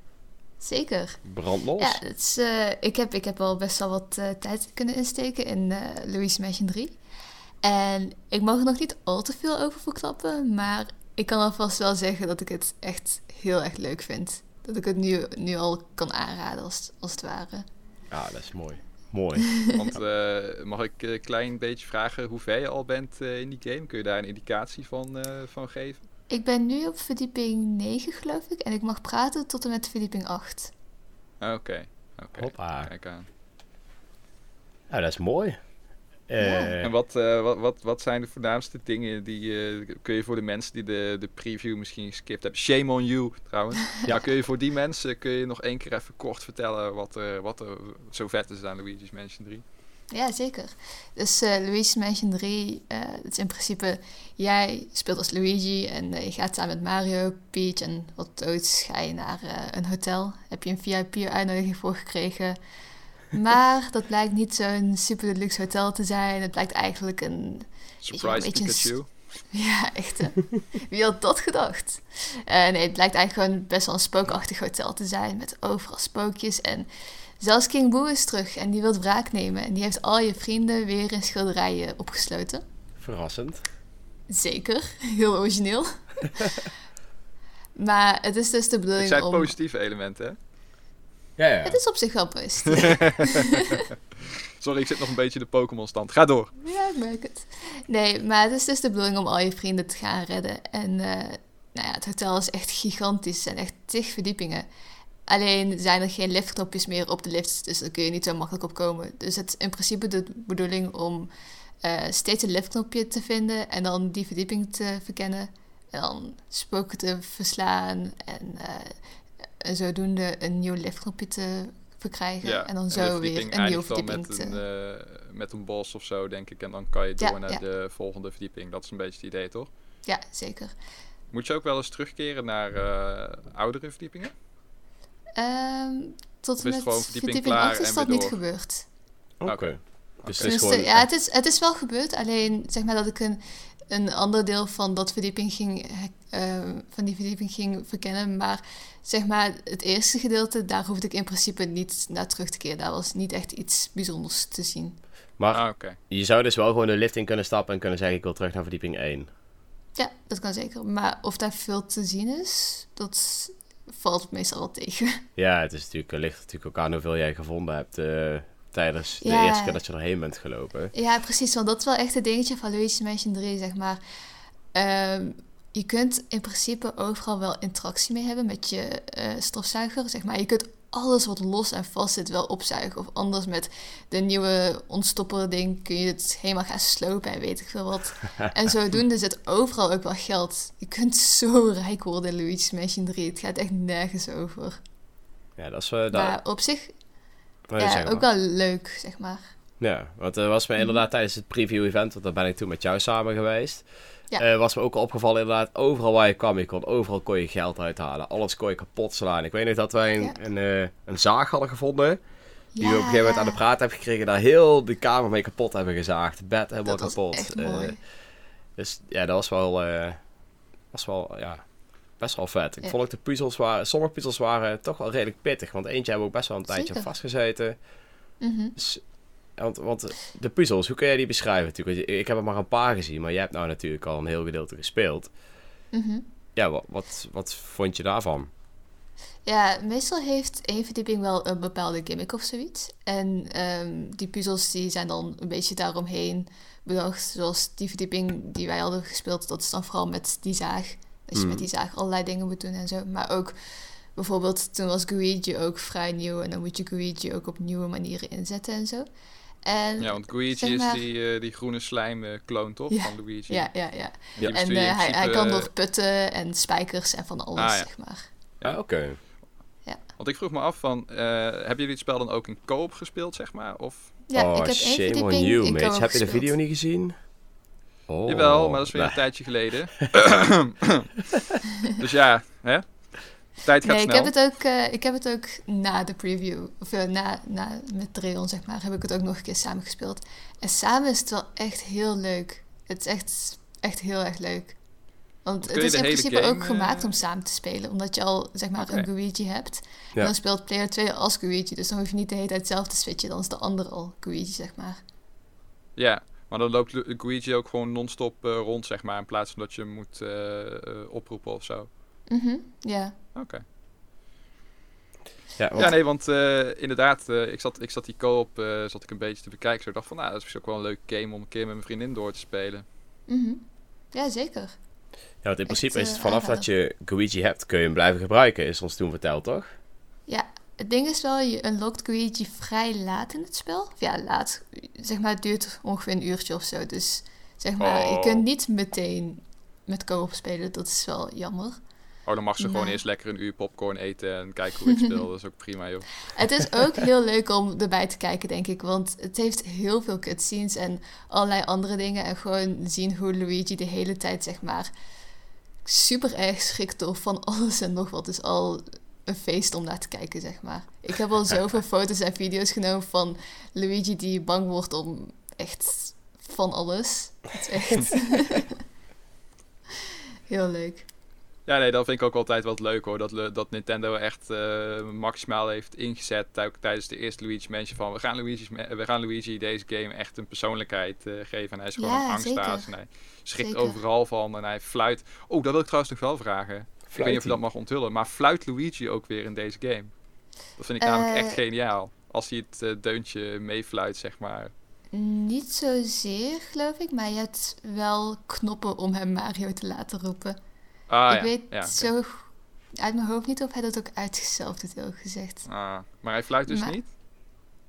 Speaker 3: Zeker.
Speaker 1: Brandlos.
Speaker 3: Ja, het is, uh, ik, heb, ik heb al best wel wat uh, tijd kunnen insteken in uh, Luigi's Mansion 3. En ik mag er nog niet al te veel over verklappen, maar ik kan alvast wel zeggen dat ik het echt heel erg leuk vind. Dat ik het nu, nu al kan aanraden, als, als het ware.
Speaker 1: Ja, dat is mooi. Mooi.
Speaker 2: Want uh, mag ik een klein beetje vragen hoe ver je al bent uh, in die game? Kun je daar een indicatie van, uh, van geven?
Speaker 3: Ik ben nu op verdieping 9, geloof ik. En ik mag praten tot en met verdieping 8.
Speaker 2: Oké. Okay. Okay.
Speaker 1: Hoppa.
Speaker 2: Kijk aan.
Speaker 1: Nou, dat is mooi.
Speaker 2: Uh, en wat, uh, wat, wat, wat zijn de voornaamste dingen die uh, kun je voor de mensen die de, de preview misschien geskipt hebben? Shame on you trouwens. ja, kun je voor die mensen kun je nog één keer even kort vertellen wat, er wat er zo vet is aan Luigi's Mansion 3?
Speaker 3: Ja, zeker. Dus Luigi's Mansion 3, het is in principe, jij speelt als Luigi en je gaat samen met Mario, Peach en wat Toads ga je naar een hotel. Heb je een VIP-uitnodiging voor gekregen maar dat blijkt niet zo'n super deluxe hotel te zijn. Het blijkt eigenlijk een...
Speaker 2: Surprise een Pikachu.
Speaker 3: Ja, echt. Wie had dat gedacht? Uh, nee, het blijkt eigenlijk gewoon best wel een spookachtig hotel te zijn. Met overal spookjes. En zelfs King Boo is terug en die wil wraak nemen. En die heeft al je vrienden weer in schilderijen opgesloten.
Speaker 1: Verrassend.
Speaker 3: Zeker, heel origineel. maar het is dus de bedoeling
Speaker 2: Het
Speaker 3: zijn
Speaker 2: positieve elementen, hè?
Speaker 1: Ja, ja.
Speaker 3: Het is op zich wel best.
Speaker 2: Sorry, ik zit nog een beetje in de Pokémon-stand. Ga door.
Speaker 3: Ja, ik merk het. Nee, maar het is dus de bedoeling om al je vrienden te gaan redden. En uh, nou ja, het hotel is echt gigantisch. en echt tig verdiepingen. Alleen zijn er geen liftknopjes meer op de lifts, dus daar kun je niet zo makkelijk op komen. Dus het is in principe de bedoeling om uh, steeds een liftknopje te vinden en dan die verdieping te verkennen. En dan spoken te verslaan en uh, en zodoende een nieuw liftknopje te verkrijgen. en dan zo weer een nieuwe verdieping
Speaker 2: met Een, uh, met een bos of zo, denk ik. En dan kan je door naar de volgende verdieping. Dat is een beetje het idee, toch?
Speaker 3: Ja, zeker.
Speaker 2: Moet je ook wel eens terugkeren naar uh, oudere verdiepingen?
Speaker 3: Um, tot en met verdieping, verdieping 8 is dat niet gebeurd.
Speaker 1: Oké. Okay. Dus het is gewoon...
Speaker 3: ja, het is, het is wel gebeurd. Alleen zeg maar dat ik een, een ander deel van dat verdieping ging, eh, van die verdieping ging verkennen. Maar zeg maar, het eerste gedeelte, daar hoefde ik in principe niet naar terug te keren. Daar was niet echt iets bijzonders te zien.
Speaker 1: Maar
Speaker 2: Ah, oké.
Speaker 1: je zou dus wel gewoon de lift in kunnen stappen en kunnen zeggen ik wil terug naar verdieping 1.
Speaker 3: Ja, dat kan zeker. Maar of daar veel te zien is, dat valt meestal wel tegen.
Speaker 1: Ja, het is natuurlijk, het ligt natuurlijk ook aan hoeveel jij gevonden hebt eh, tijdens de eerste keer dat je erheen bent gelopen.
Speaker 3: Ja, precies. Want dat is wel echt het dingetje van Luigi's Mansion 3, zeg maar. Ehm, je kunt in principe overal wel interactie mee hebben met je eh, stofzuiger, zeg maar. Je kunt alles wat los en vast zit wel opzuigen. Of anders met de nieuwe ontstopper ding kun je het helemaal gaan slopen en weet ik veel wat. en zodoende zit overal ook wel geld. Je kunt zo rijk worden in Luigi's Mansion 3. Het gaat echt nergens over.
Speaker 1: Ja, dat is dat-
Speaker 3: Maar op zich, ja,
Speaker 1: maar.
Speaker 3: ook wel leuk, zeg maar.
Speaker 1: Ja, want er was me inderdaad tijdens het preview-event, want daar ben ik toen met jou samen geweest.
Speaker 3: Ja.
Speaker 1: eh, was me ook al opgevallen inderdaad, overal waar je kwam, je kon, overal kon je geld uithalen. Alles kon je kapot slaan. Ik weet nog dat wij een,
Speaker 3: Ja.
Speaker 1: een, eh, een zaag hadden gevonden. Die we op een gegeven moment aan de praat hebben gekregen. Daar heel de kamer mee kapot hebben gezaagd. Het bed helemaal
Speaker 3: Dat
Speaker 1: kapot.
Speaker 3: echt
Speaker 1: Eh,
Speaker 3: mooi.
Speaker 1: dus ja, dat was wel, was wel ja, best wel vet. Ik vond ook de puzzels waren, sommige puzzels waren toch wel redelijk pittig. Want eentje hebben we ook best wel een tijdje
Speaker 3: Zeker.
Speaker 1: vastgezeten.
Speaker 3: Mhm.
Speaker 1: Dus, want, want de puzzels, hoe kun jij die beschrijven? Natuurlijk, ik heb er maar een paar gezien, maar jij hebt nou natuurlijk al een heel gedeelte gespeeld.
Speaker 3: Mhm.
Speaker 1: Ja, wat, wat, wat vond je daarvan?
Speaker 3: Ja, meestal heeft één verdieping wel een bepaalde gimmick of zoiets. En ehm, die puzzels die zijn dan een beetje daaromheen bedacht. Zoals die verdieping die wij hadden gespeeld, dat is dan vooral met die zaag. Dat je met die zaag allerlei dingen moet doen en zo. Maar ook bijvoorbeeld, toen was Luigi ook vrij nieuw. En dan moet je Luigi ook op nieuwe manieren inzetten en zo. En
Speaker 2: Ja, want Luigi
Speaker 3: zeg
Speaker 2: is die, eh, die groene slijm eh kloon toch?
Speaker 3: Ja.
Speaker 2: Van Luigi.
Speaker 3: ja, ja, ja. En eh, hij, kan door putten en spijkers en van alles,
Speaker 2: Ah, ja.
Speaker 3: zeg maar.
Speaker 1: Ja, oké.
Speaker 2: Want ik vroeg me af van, eh, hebben jullie het spel dan ook in co-op gespeeld, zeg maar? Of...
Speaker 3: Ja,
Speaker 1: oh,
Speaker 3: ik heb
Speaker 1: shame on you,
Speaker 3: in
Speaker 1: Heb je de video niet gezien? Oh,
Speaker 2: Jawel, maar dat is weer een tijdje geleden. dus ja, hè? Tijd gaat
Speaker 3: Nee, ik heb, het ook, eh, ik heb het ook na de preview, of eh, na, na, met Dreon, zeg maar, heb ik het ook nog een keer samen gespeeld. En samen is het wel echt heel leuk. Het is echt, echt heel erg leuk. Want het is in principe
Speaker 2: game,
Speaker 3: ook gemaakt
Speaker 2: eh,
Speaker 3: om samen te spelen. Omdat je al, zeg maar, een Luigi hebt.
Speaker 1: Ja.
Speaker 3: En dan speelt player 2 als Luigi. Dus dan hoef je niet de hele tijd zelf te switchen. Dan is de andere al Luigi, zeg maar.
Speaker 2: Ja, maar dan loopt Lu- Luigi ook gewoon non-stop eh, rond, zeg maar. In plaats van dat je hem moet oproepen of zo.
Speaker 3: Mhm, ja.
Speaker 2: Oké.
Speaker 1: Ja, want-
Speaker 2: Ja, nee, want eh, inderdaad, eh, ik, zat, ik zat die co-op eh, zat ik een beetje te bekijken. Zo ik dacht van, nou, dat is ook wel een leuke game om een keer met mijn vriendin door te spelen.
Speaker 3: Mhm. Ja, zeker.
Speaker 1: ja, want in principe
Speaker 3: echt,
Speaker 1: is het vanaf dat je Luigi hebt, kun je hem blijven gebruiken, is ons toen verteld, toch?
Speaker 3: Ja, het ding is wel, je unlockt Luigi vrij laat in het spel. Of ja, laat. Zeg maar, het duurt ongeveer een uurtje of zo. Dus zeg maar, je
Speaker 1: Oh.
Speaker 3: kunt niet meteen met co-op spelen. Dat is wel jammer.
Speaker 2: Oh, dan mag ze gewoon eerst lekker een uur popcorn eten en kijken hoe ik speel. Dat is ook prima, joh.
Speaker 3: Het is ook heel leuk om erbij te kijken, denk ik. Want het heeft heel veel cutscenes en allerlei andere dingen. En gewoon zien hoe Luigi de hele tijd, zeg maar, super erg schrikt door van alles en nog wat. is al een feest om naar te kijken, zeg maar. Ik heb al zoveel foto's en video's genomen van Luigi die bang wordt om echt van alles. Het is echt heel leuk.
Speaker 2: Ja, nee, dat vind ik ook altijd wat leuk hoor. Dat, dat Nintendo echt eh, maximaal heeft ingezet tij- tijdens de eerste Luigi Mansion van... We gaan, Luigi's, ma- we gaan Luigi deze game echt een persoonlijkheid eh, geven. En hij is gewoon
Speaker 3: Ja,
Speaker 2: een angstaas en hij schrikt
Speaker 3: Zeker.
Speaker 2: overal van en hij fluit. Oh, dat wil ik trouwens nog wel vragen. Ik weet niet of je dat mag onthullen, maar fluit Luigi ook weer in deze game? Dat vind ik namelijk
Speaker 3: Eh,
Speaker 2: echt geniaal. Als hij het eh, deuntje meefluit, zeg maar.
Speaker 3: Niet zozeer, geloof ik. Maar je hebt wel knoppen om hem Mario te laten roepen.
Speaker 2: Ah,
Speaker 3: ik
Speaker 2: ja.
Speaker 3: weet
Speaker 2: ja,
Speaker 3: zo uit mijn hoofd niet of hij dat ook uitgezelfd doet, heel gezegd.
Speaker 2: Ah, maar hij fluit dus
Speaker 3: Maar-
Speaker 2: niet?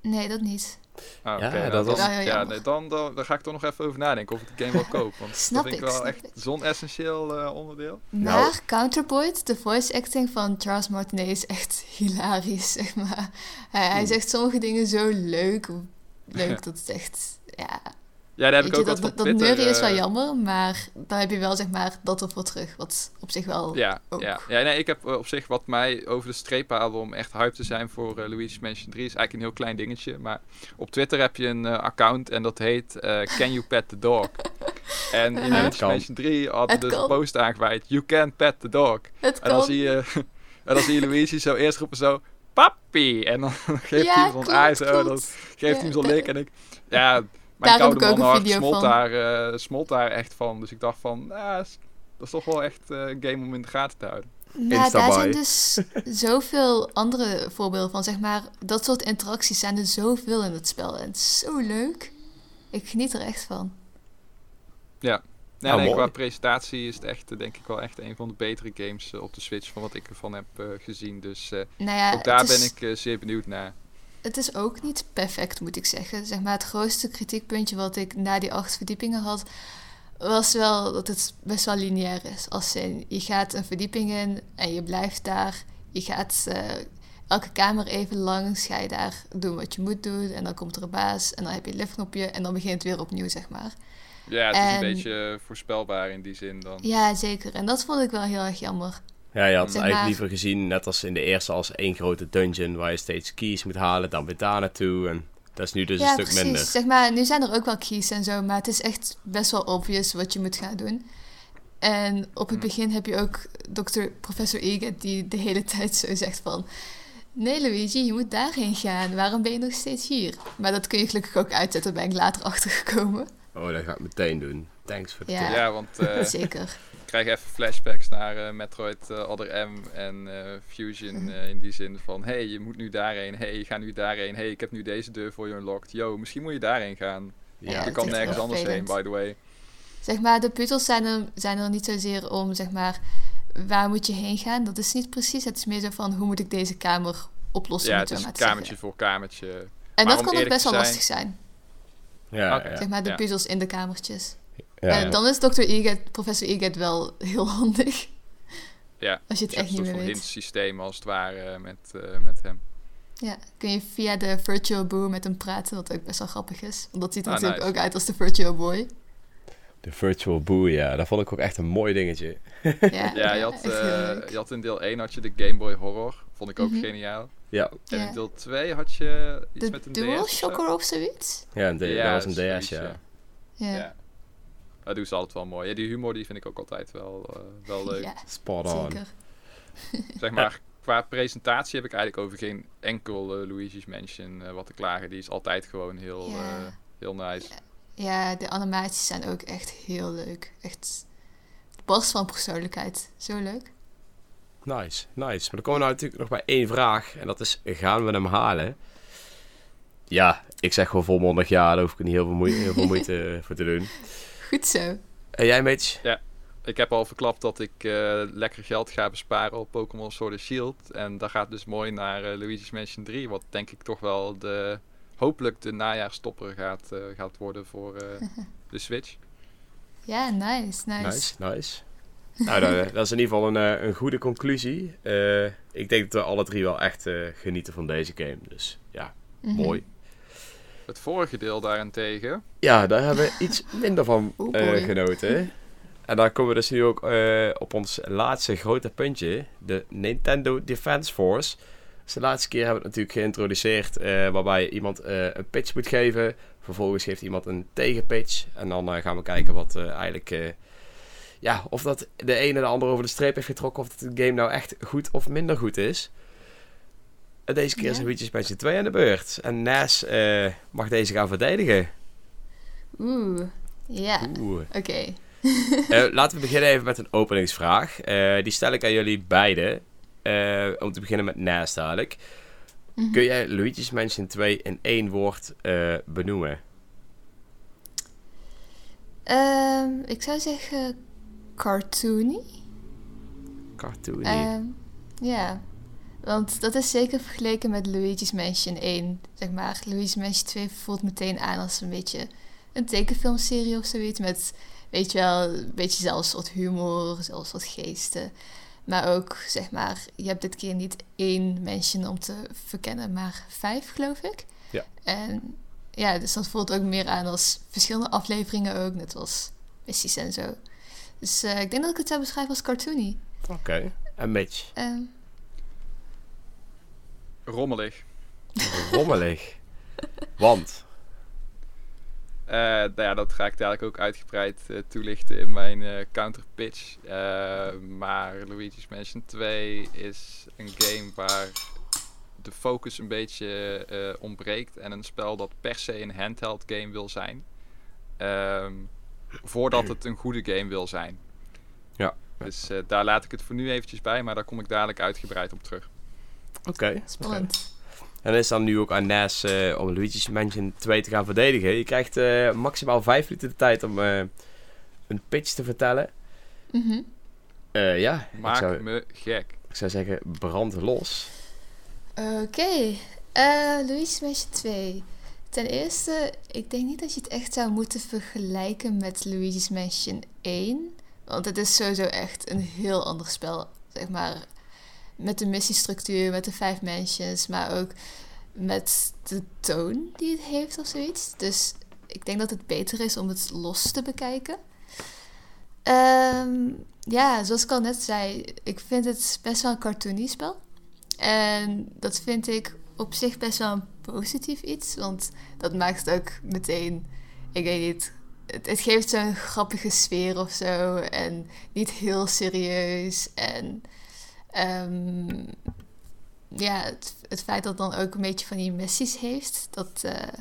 Speaker 3: Nee, dat niet.
Speaker 2: Ah,
Speaker 1: Ja,
Speaker 2: oké, nou,
Speaker 1: dat
Speaker 2: dan,
Speaker 1: was-
Speaker 3: heel
Speaker 2: ja, nee, dan, dan, dan ga ik toch nog even over nadenken of ik de game wel koop. Want
Speaker 3: Snap
Speaker 2: dat vind ik
Speaker 3: ik,
Speaker 2: wel echt zo'n essentieel eh, onderdeel.
Speaker 1: Nou-
Speaker 3: Maar Counterpoint, de voice acting van Charles Martinet is echt hilarisch, zeg maar. Hij, hij zegt sommige dingen zo leuk, leuk dat het echt, ja,
Speaker 2: Ja, daar heb ik
Speaker 3: je,
Speaker 2: ook
Speaker 3: dat,
Speaker 2: wat op
Speaker 3: dat
Speaker 2: Twitter,
Speaker 3: neurie is wel
Speaker 2: eh,
Speaker 3: jammer, maar dan heb je wel zeg maar dat ervoor terug. Wat op zich wel
Speaker 2: Ja,
Speaker 3: ook.
Speaker 2: ja. ja nee, ik heb eh, op zich wat mij over de streep haalde om echt hype te zijn voor eh, Luigi's Mansion 3 is eigenlijk een heel klein dingetje. Maar op Twitter heb je een eh, account en dat heet eh, Can You Pet the Dog? En in Luigi's. Mansion 3 hadden dus een post aangeweid. You can pet the dog.
Speaker 3: Het
Speaker 2: En dan
Speaker 3: kan.
Speaker 2: zie je, en dan zie je Luigi zo eerst roepen zo... Papi! En dan geeft
Speaker 3: Ja,
Speaker 2: hij hem zo'n zo. Dan geeft
Speaker 3: Ja,
Speaker 2: hij hem zo'n
Speaker 3: daar-
Speaker 2: lik. En ik... Ja, mijn
Speaker 3: Daar heb
Speaker 2: koude
Speaker 3: ik ook een
Speaker 2: mannenhart
Speaker 3: video
Speaker 2: smolt
Speaker 3: van.
Speaker 2: daar, eh, smolt daar echt van. Dus ik dacht van... ah, dat is toch wel echt eh, een game om in de gaten te houden.
Speaker 3: Nou, daar zijn dus zoveel andere voorbeelden van. Zeg maar, dat soort interacties zijn er zoveel in het spel. En het is zo leuk. Ik geniet er echt van.
Speaker 2: Ja. Nee, nee,
Speaker 1: mooi.
Speaker 2: qua presentatie is het echt, eh, denk ik wel echt een van de betere games op de Switch van wat ik ervan heb eh, gezien. Dus eh,
Speaker 3: Nou ja,
Speaker 2: ook daar
Speaker 3: is,
Speaker 2: ben ik zeer benieuwd naar.
Speaker 3: Het is ook niet perfect, moet ik zeggen. Zeg maar, het grootste kritiekpuntje wat ik na die acht verdiepingen had, was wel dat het best wel lineair is. Als in, je gaat een verdieping in en je blijft daar. Je gaat eh, elke kamer even langs, ga je daar doen wat je moet doen. En dan komt er een baas en dan heb je een liftknopje en dan begint het weer opnieuw, zeg maar.
Speaker 2: Ja, het is
Speaker 3: En-
Speaker 2: een beetje voorspelbaar in die zin dan.
Speaker 3: Ja, zeker. En dat vond ik wel heel erg jammer.
Speaker 1: Ja, je had het
Speaker 3: Zeg
Speaker 1: eigenlijk
Speaker 3: maar-
Speaker 1: liever gezien, net als in de eerste, als één grote dungeon waar je steeds keys moet halen, dan weer daar naartoe. En dat is nu dus
Speaker 3: ja,
Speaker 1: een stuk
Speaker 3: precies.
Speaker 1: minder.
Speaker 3: Zeg maar, nu zijn er ook wel keys en zo, maar het is echt best wel obvious wat je moet gaan doen. En op het
Speaker 2: Hm.
Speaker 3: begin heb je ook dokter, professor Eget die de hele tijd zo zegt van... Nee, Luigi, je moet daarheen gaan. Waarom ben je nog steeds hier? Maar dat kun je gelukkig ook uitzetten, daar ben ik later achter gekomen.
Speaker 1: Oh, dat ga ik meteen doen. Thanks voor de
Speaker 3: Ja.
Speaker 1: tip.
Speaker 2: Ja, want eh,
Speaker 3: Zeker.
Speaker 2: Ik krijg even flashbacks naar eh, Metroid eh, Other M en eh, Fusion eh, in die zin van... hey, je moet nu daarheen. hey, gaat nu daarheen. hey, ik heb nu deze deur voor je unlocked. Yo, misschien moet je daarheen gaan.
Speaker 3: Ja,
Speaker 2: je
Speaker 3: het
Speaker 2: kan nergens anders heen, by the way.
Speaker 3: Zeg maar, de puzzels zijn er, zijn er niet zozeer om, zeg maar... Waar moet je heen gaan? Dat is niet precies. Het is meer zo van, hoe moet ik deze kamer oplossen?
Speaker 2: Ja, het is
Speaker 3: zeggen.
Speaker 2: kamertje voor kamertje.
Speaker 3: En
Speaker 2: Maar
Speaker 3: dat kan ook best wel
Speaker 2: zijn-
Speaker 3: lastig zijn.
Speaker 1: Ja,
Speaker 2: Oké.
Speaker 1: ja.
Speaker 3: Zeg maar, de
Speaker 2: Ja.
Speaker 3: puzzels in de kamertjes.
Speaker 1: Ja,
Speaker 3: Eh, dan is Dr. Eget, professor Eget wel heel handig.
Speaker 2: Ja,
Speaker 3: Als je het echt
Speaker 2: een
Speaker 3: niet meer
Speaker 2: van
Speaker 3: weet.
Speaker 2: hint systeem als het ware eh, met, eh, met hem.
Speaker 3: Ja, kun je via de Virtual Boo met hem praten, wat ook best wel grappig is. Want dat ziet er
Speaker 2: Ah,
Speaker 3: natuurlijk
Speaker 2: nice.
Speaker 3: ook uit als de Virtual Boy.
Speaker 1: De Virtual Boo, ja. Dat vond ik ook echt een mooi dingetje.
Speaker 3: Ja,
Speaker 2: Ja, je had, eh, je had in deel 1 had je de Game Boy Horror. Vond ik ook
Speaker 3: Mhm.
Speaker 2: geniaal.
Speaker 1: Ja,
Speaker 2: En
Speaker 3: Ja.
Speaker 2: in deel 2 had je iets
Speaker 3: De
Speaker 2: met een
Speaker 3: Dual
Speaker 2: DS?
Speaker 3: Shocker of zoiets?
Speaker 1: ja en de-
Speaker 2: Ja,
Speaker 1: dat was een DS, ja.
Speaker 2: ja. Dat doen ze altijd wel mooi. Ja, die humor die vind ik ook altijd wel, eh, wel leuk.
Speaker 3: Ja,
Speaker 1: Spot on.
Speaker 3: zeker.
Speaker 2: Zeg maar, qua presentatie heb ik eigenlijk over geen enkel eh, Luigi's Mansion eh, wat te klagen. Die is altijd gewoon heel,
Speaker 3: Ja.
Speaker 2: eh, heel nice.
Speaker 3: Ja, de animaties zijn ook echt heel leuk. Echt barst van persoonlijkheid. Zo leuk.
Speaker 1: Nice, nice. Maar dan komen we nou natuurlijk nog bij één vraag. En dat is, gaan we hem halen? Ja, ik zeg gewoon volmondig ja. Daar hoef ik niet heel veel, moeite, heel veel moeite voor te doen.
Speaker 3: Goed zo.
Speaker 1: En jij, Mitch?
Speaker 2: Ik heb al verklapt dat ik eh, lekker geld ga besparen op Pokémon Sword and Shield. En dat gaat dus mooi naar eh, Luigi's Mansion 3. Wat denk ik toch wel de, hopelijk de najaarstopper gaat, eh, gaat worden voor eh, de Switch.
Speaker 3: Ja, nice, nice.
Speaker 1: Nice, nice. nou, dat, dat is in ieder geval een, een goede conclusie. Eh, ik denk dat we alle drie wel echt eh, genieten van deze game. Dus ja,
Speaker 3: Mhm.
Speaker 1: mooi.
Speaker 2: Het vorige deel daarentegen.
Speaker 1: Ja, daar hebben we iets minder van eh, genoten. En daar komen we dus nu ook eh, op ons laatste grote puntje. De Nintendo Defense Force. Dus de laatste keer hebben we het natuurlijk geïntroduceerd. eh, waarbij iemand eh, een pitch moet geven. Vervolgens geeft iemand een tegenpitch. En dan gaan we kijken wat eh, eigenlijk... eh, ja, of dat de ene de ander over de streep heeft getrokken. Of dat de game nou echt goed of minder goed is. En deze keer is
Speaker 3: Ja.
Speaker 1: Luigi's Mansion 2 aan de beurt. En Nas eh, mag deze gaan verdedigen.
Speaker 3: Oeh, ja. Oké.
Speaker 1: Eh, laten we beginnen even met een openingsvraag. Eh, die stel ik aan jullie beiden. Eh, om te beginnen met Nas dadelijk.
Speaker 3: Mhm.
Speaker 1: Kun jij Luigi's Mansion 2 in één woord eh, benoemen?
Speaker 3: Ehm, ik zou zeggen cartoony.
Speaker 1: Cartoony.
Speaker 3: Ehm, ja, want dat is zeker vergeleken met Luigi's Mansion 1. Zeg maar, Luigi's Mansion 2 voelt meteen aan als een beetje een tekenfilmserie of zoiets. Met, weet je wel, een beetje zelfs wat humor, zelfs wat geesten. Maar ook, zeg maar, je hebt dit keer niet één mansion om te verkennen, maar vijf, geloof ik.
Speaker 1: Ja.
Speaker 3: En ja, dus dat voelt ook meer aan als verschillende afleveringen ook, net als missies en zo. Dus eh, ik denk dat ik het zou beschrijven als cartoony.
Speaker 1: Oké. En Mitch?
Speaker 3: Ehm,
Speaker 2: Rommelig.
Speaker 1: Rommelig. Want?
Speaker 2: Eh, nou ja, dat ga ik dadelijk ook uitgebreid eh, toelichten in mijn counter pitch. Eh, maar Luigi's Mansion 2 is een game waar de focus een beetje ontbreekt. En een spel dat per se een handheld game wil zijn. Ehm, voordat het een goede game wil zijn.
Speaker 1: Ja.
Speaker 2: Dus daar laat ik het voor nu eventjes bij, maar daar kom ik dadelijk uitgebreid op terug.
Speaker 1: Oké.
Speaker 3: spannend.
Speaker 1: En is dan nu ook aan Nes eh, om Luigi's Mansion 2 te gaan verdedigen. Je krijgt eh, maximaal 5 minuten de tijd om eh, een pitch te vertellen.
Speaker 3: Mhm.
Speaker 1: Eh, ja, ik
Speaker 2: Maak
Speaker 1: zou,
Speaker 2: me gek.
Speaker 1: ik zou zeggen brand los.
Speaker 3: Oké, eh Luigi's Mansion 2. Ten eerste, ik denk niet dat je het echt zou moeten vergelijken met Luigi's Mansion 1. Want het is sowieso echt een heel ander spel. Zeg maar, met de missiestructuur, met de vijf mansions, maar ook met de toon die het heeft of zoiets. Dus ik denk dat het beter is om het los te bekijken. Ehm, ja, zoals ik al net zei, ik vind het best wel een cartoony spel. En dat vind ik op zich best wel een positief iets. Want dat maakt het ook meteen, ik weet niet, het, het geeft zo'n grappige sfeer of zo. En niet heel serieus. En ehm, ja, het, feit dat het dan ook een beetje van die missies heeft, dat, eh,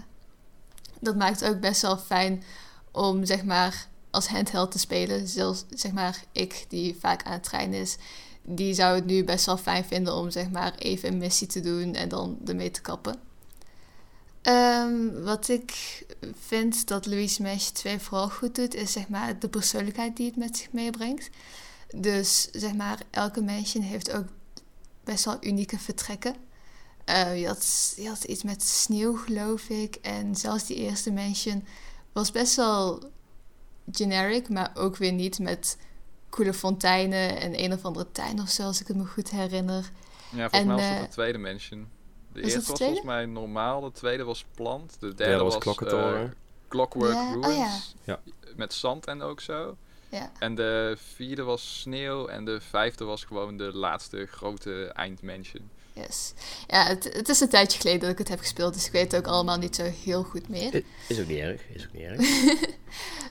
Speaker 3: dat maakt het ook best wel fijn om zeg maar als handheld te spelen. Zelfs zeg maar ik, die vaak aan het trainen is, die zou het nu best wel fijn vinden om zeg maar even een missie te doen en dan ermee te kappen. Ehm, wat ik vind dat Louis Mansion 2 vooral goed doet, is zeg maar de persoonlijkheid die het met zich meebrengt. Dus zeg maar, elke mansion heeft ook best wel unieke vertrekken. Eh, je, had, je had iets met sneeuw, geloof ik. En zelfs die eerste mansion was best wel generic, maar ook weer niet met coole fonteinen en een of andere tuin of zo, als ik het me goed herinner.
Speaker 2: Ja, volgens
Speaker 3: En,
Speaker 2: mij was dat
Speaker 3: eh,
Speaker 2: de tweede mansion. De eerste
Speaker 3: de
Speaker 2: was volgens mij normaal, de tweede was plant, de derde,
Speaker 1: was
Speaker 2: was, eh, Clockwork
Speaker 3: Ja, oh
Speaker 2: Ruins.
Speaker 1: ja.
Speaker 2: Met zand en ook zo.
Speaker 3: Ja,
Speaker 2: En de vierde was sneeuw en de vijfde was gewoon de laatste grote eindmansion.
Speaker 3: yes. Ja, het, het is een tijdje geleden dat ik het heb gespeeld, dus ik weet het ook allemaal niet zo heel goed meer.
Speaker 1: Is ook niet erg, is ook niet erg.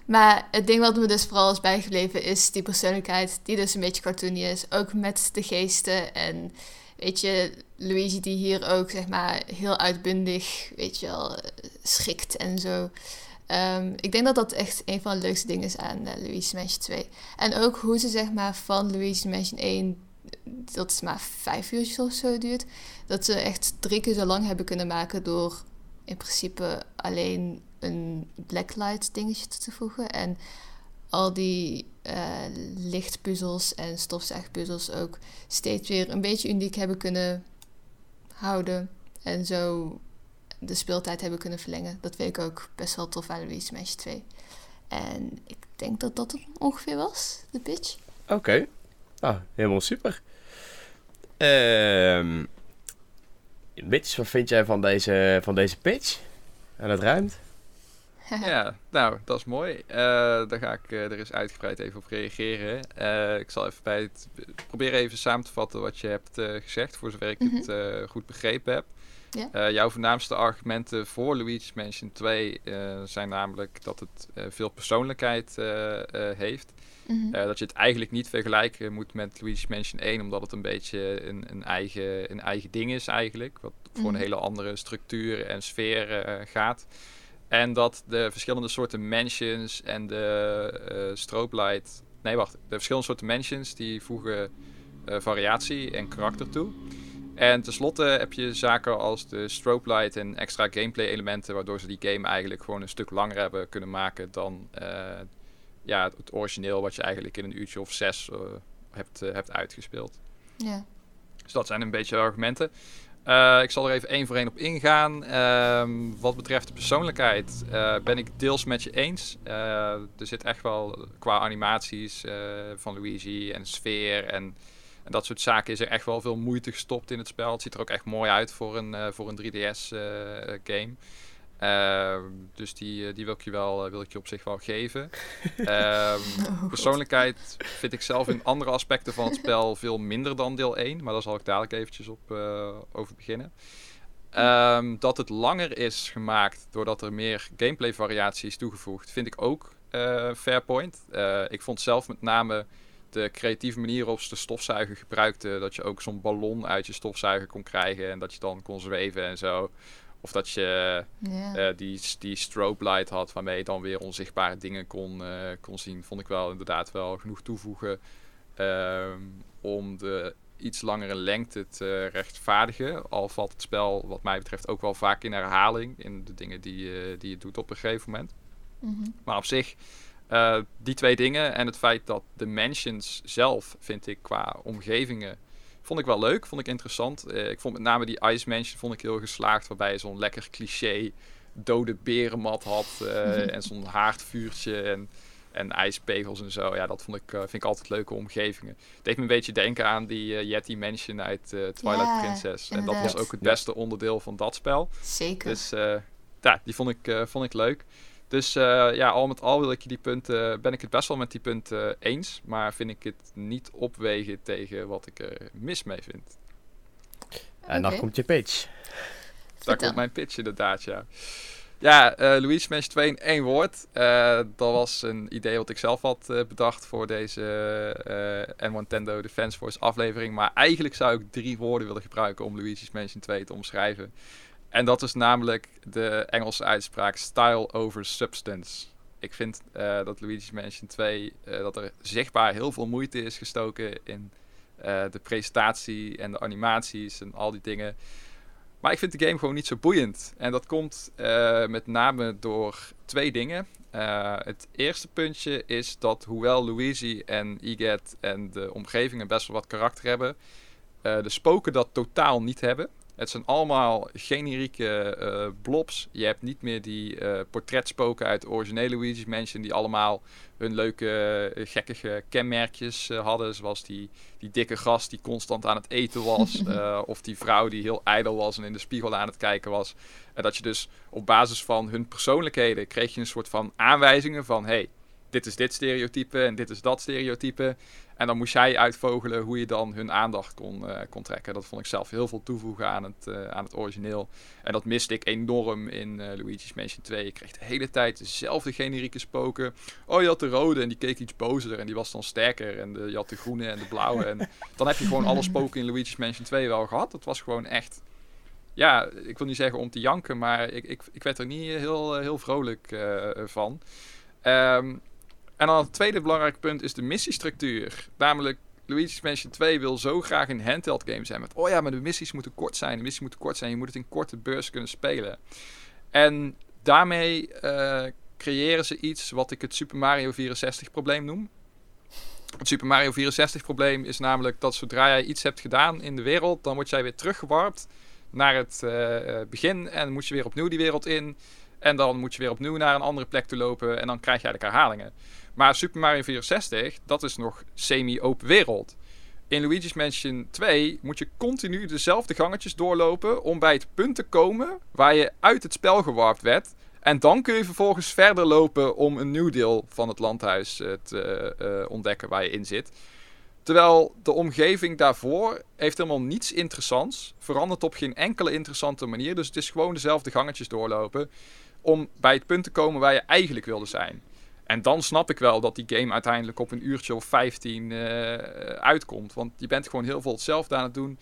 Speaker 3: Maar het ding wat me dus vooral is bijgebleven is die persoonlijkheid, die dus een beetje cartoony is. Ook met de geesten en weet je, Luigi die hier ook zeg maar heel uitbundig, weet je wel, eh, schikt en zo. Ehm, ik denk dat dat echt een van de leukste dingen is aan eh, Luigi's Mansion 2. En ook hoe ze zeg maar van Luigi's Mansion 1, dat is maar vijf uurtjes of zo duurt, dat ze echt drie keer zo lang hebben kunnen maken door in principe alleen een blacklight dingetje te voegen. En al die eh, lichtpuzzels en stofzuigpuzzels ook steeds weer een beetje uniek hebben kunnen houden. En zo de speeltijd hebben kunnen verlengen. Dat vind ik ook best wel tof aan Luigi's Mansion 2. En ik denk dat dat het ongeveer was, de pitch.
Speaker 1: Oké. Nou, helemaal super. Ehm Mitch, wat vind jij van deze, van deze pitch? En het ruimt?
Speaker 2: ja, nou, dat is mooi. Eh, daar ga ik eh, er eens uitgebreid even op reageren. Eh, ik zal even bij het proberen even samen te vatten wat je hebt eh, gezegd, voor zover ik het eh, goed begrepen heb.
Speaker 3: Ja.
Speaker 2: Eh, jouw voornaamste argumenten voor Luigi's Mansion 2 eh, zijn namelijk dat het eh, veel persoonlijkheid heeft.
Speaker 3: Mhm.
Speaker 2: Dat je het eigenlijk niet vergelijken moet met Luigi's Mansion 1, omdat het een beetje een, een, eigen, een eigen ding is eigenlijk. Wat voor
Speaker 3: Mhm.
Speaker 2: een hele andere structuur en sfeer gaat. En dat de verschillende soorten mansions en de eh strobe light... Nee, wacht. De verschillende soorten mansions die voegen variatie en karakter toe. En tenslotte heb je zaken als de strobe light en extra gameplay elementen... waardoor ze die game eigenlijk gewoon een stuk langer hebben kunnen maken dan... eh, ja, het, origineel wat je eigenlijk in een uurtje of zes eh, hebt, eh, hebt uitgespeeld.
Speaker 3: Ja.
Speaker 2: Dus dat zijn een beetje de argumenten. Ik zal er even één voor één op ingaan. Ehm, wat betreft de persoonlijkheid ben ik deels met je eens. Er zit echt wel qua animaties van Luigi en sfeer en, en dat soort zaken is er echt wel veel moeite gestopt in het spel. Het ziet er ook echt mooi uit voor een, eh, voor een 3DS eh, game. Ehm, dus die, die wil, ik je wel, wil ik je op zich wel geven. Ehm, oh, persoonlijkheid vind ik zelf in andere aspecten van het spel veel minder dan deel 1. Maar daar zal ik dadelijk eventjes op over beginnen. Ehm, dat het langer is gemaakt doordat er meer gameplay variatie is toegevoegd, vind ik ook uh, fair point. Uh, ik vond zelf met name de creatieve manier waarop ze de stofzuiger gebruikten, dat je ook zo'n ballon uit je stofzuiger kon krijgen en dat je dan kon zweven en zo. Of dat je yeah. uh, die, die strobe light had waarmee je dan weer onzichtbare dingen kon, kon zien, vond ik wel inderdaad wel genoeg toevoegen ehm, om de iets langere lengte te rechtvaardigen. Al valt het spel, wat mij betreft, ook wel vaak in herhaling in de dingen die, uh, die je doet op een gegeven moment. Mhm. Maar op zich, uh, die twee dingen en het feit dat de mansions zelf, vind ik, qua omgevingen, vond ik wel leuk, vond ik interessant. Uh, ik vond met name die Ice Mansion vond ik heel geslaagd, waarbij je zo'n lekker cliché dode berenmat had en zo'n haardvuurtje en en ijspegels en zo. Ja, dat vond ik, uh, vind ik altijd leuke omgevingen. Het deed me een beetje denken aan die uh, Yeti Mansion uit uh, Twilight Princess. En dat was ook het beste onderdeel van dat spel.
Speaker 3: Zeker.
Speaker 2: Dus ja, die vond ik, vond ik leuk. Dus ja, al met al wil ik je die punten, ben ik het best wel met die punten eens. Maar vind ik het niet opwegen tegen wat ik er mis mee vind.
Speaker 1: En dan komt je pitch.
Speaker 2: Daar komt mijn pitch inderdaad, ja. Ja, uh, Mansion 2 in één woord. Uh, dat was een idee wat ik zelf had uh, bedacht voor deze uh, Nintendo Defense Force aflevering. Maar eigenlijk zou ik drie woorden willen gebruiken om Luigi's Mansion 2 te omschrijven. En dat is namelijk de Engelse uitspraak style over substance. Ik vind dat Luigi's Mansion 2, dat er zichtbaar heel veel moeite is gestoken in de presentatie en de animaties en al die dingen. Maar ik vind de game gewoon niet zo boeiend. En dat komt met name door twee dingen. Het eerste puntje is dat hoewel Luigi en Iget en de omgevingen best wel wat karakter hebben, de spoken dat totaal niet hebben. Het zijn allemaal generieke uh, blobs. Je hebt niet meer die uh, portretspoken uit de originele Luigi's Mansion... die allemaal hun leuke, uh, gekkige kenmerkjes hadden. Zoals die, die dikke gast die constant aan het eten was. of die vrouw die heel ijdel was en in de spiegel aan het kijken was. En dat je dus op basis van hun persoonlijkheden... kreeg je een soort van aanwijzingen van... hey, dit is dit stereotype en dit is dat stereotype. En dan moest jij uitvogelen hoe je dan hun aandacht kon, uh, kon trekken. Dat vond ik zelf heel veel toevoegen aan het, uh, aan het origineel. En dat miste ik enorm in uh, Luigi's Mansion 2. Je kreeg de hele tijd dezelfde generieke spoken. Oh, je had de rode en die keek iets bozer en die was dan sterker. En de, je had de groene en de blauwe. en dan heb je gewoon alle spoken in Luigi's Mansion 2 wel gehad. Dat was gewoon echt... Ja, ik wil niet zeggen om te janken, maar ik, ik, ik werd er niet heel, heel vrolijk van. Um, en dan het tweede belangrijke punt is de missiestructuur. Namelijk, Luigi's Mansion 2 wil zo graag een handheld game zijn. Met, oh ja, maar de missies moeten kort zijn. De missies moeten kort zijn. Je moet het in korte beurs kunnen spelen. En daarmee uh, creëren ze iets wat ik het Super Mario 64 probleem noem. Het Super Mario 64 probleem is namelijk dat zodra jij iets hebt gedaan in de wereld, dan word jij weer teruggewarpt naar het uh, begin en moet je weer opnieuw die wereld in. En dan moet je weer opnieuw naar een andere plek toe lopen en dan krijg je eigenlijk herhalingen. Maar Super Mario 64, dat is nog semi-open wereld. In Luigi's Mansion 2 moet je continu dezelfde gangetjes doorlopen om bij het punt te komen waar je uit het spel gewarpt werd. En dan kun je vervolgens verder lopen om een nieuw deel van het landhuis uh, te uh, ontdekken waar je in zit. Terwijl de omgeving daarvoor heeft helemaal niets interessants. Verandert op geen enkele interessante manier. Dus het is gewoon dezelfde gangetjes doorlopen. Om bij het punt te komen waar je eigenlijk wilde zijn. En dan snap ik wel dat die game uiteindelijk op een uurtje of 15 uh, eh, uitkomt. Want je bent gewoon heel veel hetzelfde aan het doen.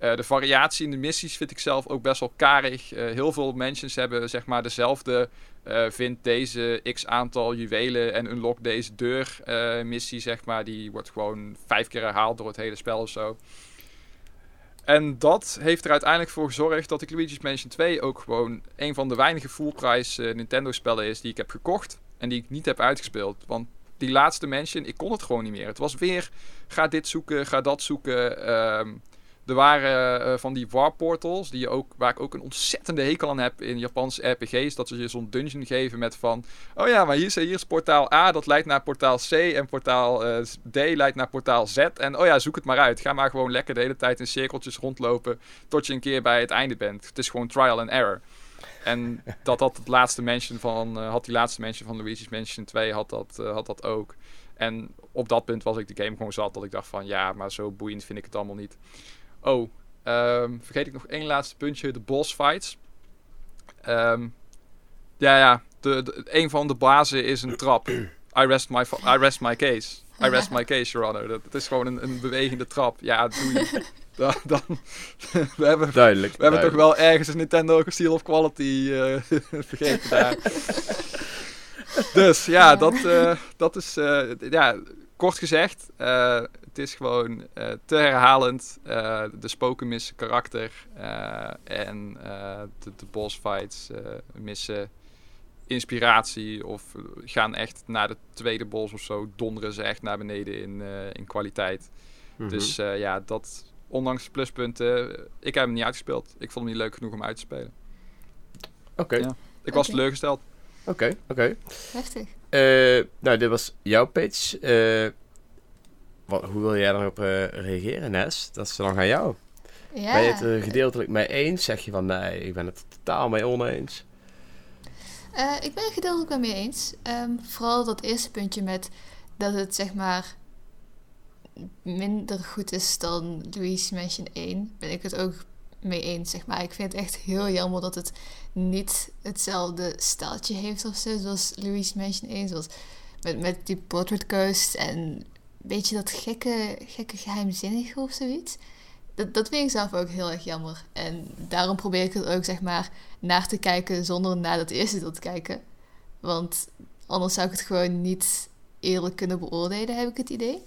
Speaker 2: Uh, de variatie in de missies vind ik zelf ook best wel karig. Uh, heel veel mensen hebben zeg maar dezelfde. vind deze x aantal juwelen en unlock deze deur missie zeg maar. Die wordt gewoon vijf keer herhaald door het hele spel of zo. En dat heeft er uiteindelijk voor gezorgd dat ik Luigi's Mansion 2 ook gewoon een van de weinige full price Nintendo spellen is die ik heb gekocht. En die ik niet heb uitgespeeld. Want die laatste mention, ik kon het gewoon niet meer. Het was weer, ga dit zoeken, ga dat zoeken. Ehm, er waren uh, van die warportals, die je ook, waar ik ook een ontzettende hekel aan heb in Japanse RPG's. Dat ze je zo'n dungeon geven met van, oh ja, maar hier is, hier is portaal A, dat leidt naar portaal C. En portaal uh, D leidt naar portaal Z. En oh ja, zoek het maar uit. Ga maar gewoon lekker de hele tijd in cirkeltjes rondlopen tot je een keer bij het einde bent. Het is gewoon trial and error. En dat had het laatste mention van, uh, had die laatste mention van Luigi's Mansion 2 had dat, uh, had dat ook. En op dat punt was ik de game gewoon zat dat ik dacht van ja, maar zo boeiend vind ik het allemaal niet. Oh, um, vergeet ik nog één laatste puntje, de boss fights. Um, ja, ja, een van de bazen is een trap. I rest my, I rest my case. I rest my case, Your Honor. Dat, is gewoon een, bewegende trap. Ja, doe je. Dan, dan, we hebben,
Speaker 1: duidelijk,
Speaker 2: we hebben toch wel ergens een Nintendo Seal of Quality uh, vergeten daar. dus ja, dat, uh, dat is, uh, ja, kort gezegd, het is gewoon te herhalend. de spoken missen karakter en de, de boss fights missen inspiratie of gaan echt naar de tweede bos of zo, donderen ze echt naar beneden in, uh, in kwaliteit. Mm -hmm. Dus uh, ja, dat ondanks de pluspunten, ik heb hem niet uitgespeeld. Ik vond hem niet leuk genoeg om uit te spelen.
Speaker 1: Oké. Okay.
Speaker 2: Ja, ik okay. was teleurgesteld.
Speaker 1: Oké, okay, oké.
Speaker 3: Heftig.
Speaker 1: Uh, nou, dit was jouw pitch. Wat, hoe wil jij daarop reageren, Nes? Dat is dan aan jou.
Speaker 3: Ja.
Speaker 1: Ben je het er gedeeltelijk mee eens? Zeg je van nee, ik ben het totaal mee oneens?
Speaker 3: Uh, ik ben het gedeeltelijk wel mee eens. Um, vooral dat eerste puntje met dat het zeg maar minder goed is dan Louise Mansion 1. Ben ik het ook mee eens, zeg maar. Ik vind het echt heel jammer dat het niet hetzelfde staaltje heeft of zo, zoals Louise Mansion 1. Zoals met, met die Portrait Coast en een beetje dat gekke, gekke geheimzinnige of zoiets. Dat, dat vind ik zelf ook heel erg jammer. En daarom probeer ik er ook, zeg maar, naar te kijken zonder naar dat eerste deel te kijken. Want anders zou ik het gewoon niet eerlijk kunnen beoordelen, heb ik het idee.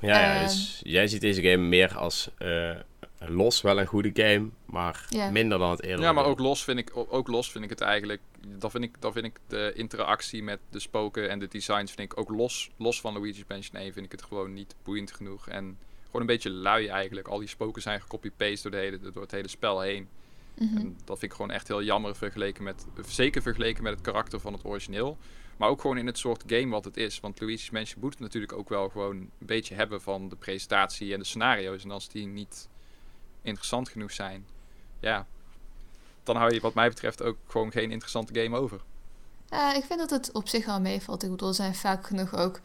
Speaker 1: Ja, ja dus jij ziet deze game meer als uh, los wel een goede game, maar minder dan het eerder.
Speaker 2: Ja, maar ook los, vind ik, ook los vind ik het eigenlijk. Dan vind ik, dan vind ik de interactie met de spoken en de designs vind ik ook los, los van Luigi's Mansion 1 vind ik het gewoon niet boeiend genoeg. En gewoon een beetje lui eigenlijk. Al die spoken zijn gecopy-paste door, de hele, door het hele spel heen. Mm -hmm. En dat vind ik gewoon echt heel jammer vergeleken met, zeker vergeleken met het karakter van het origineel. Maar ook gewoon in het soort game wat het is. Want Luigi's Mansion moet natuurlijk ook wel gewoon een beetje hebben van de presentatie en de scenario's. En als die niet interessant genoeg zijn, ja, dan hou je wat mij betreft ook gewoon geen interessante game over.
Speaker 3: Ja, ik vind dat het op zich wel meevalt. Ik bedoel, er zijn vaak genoeg ook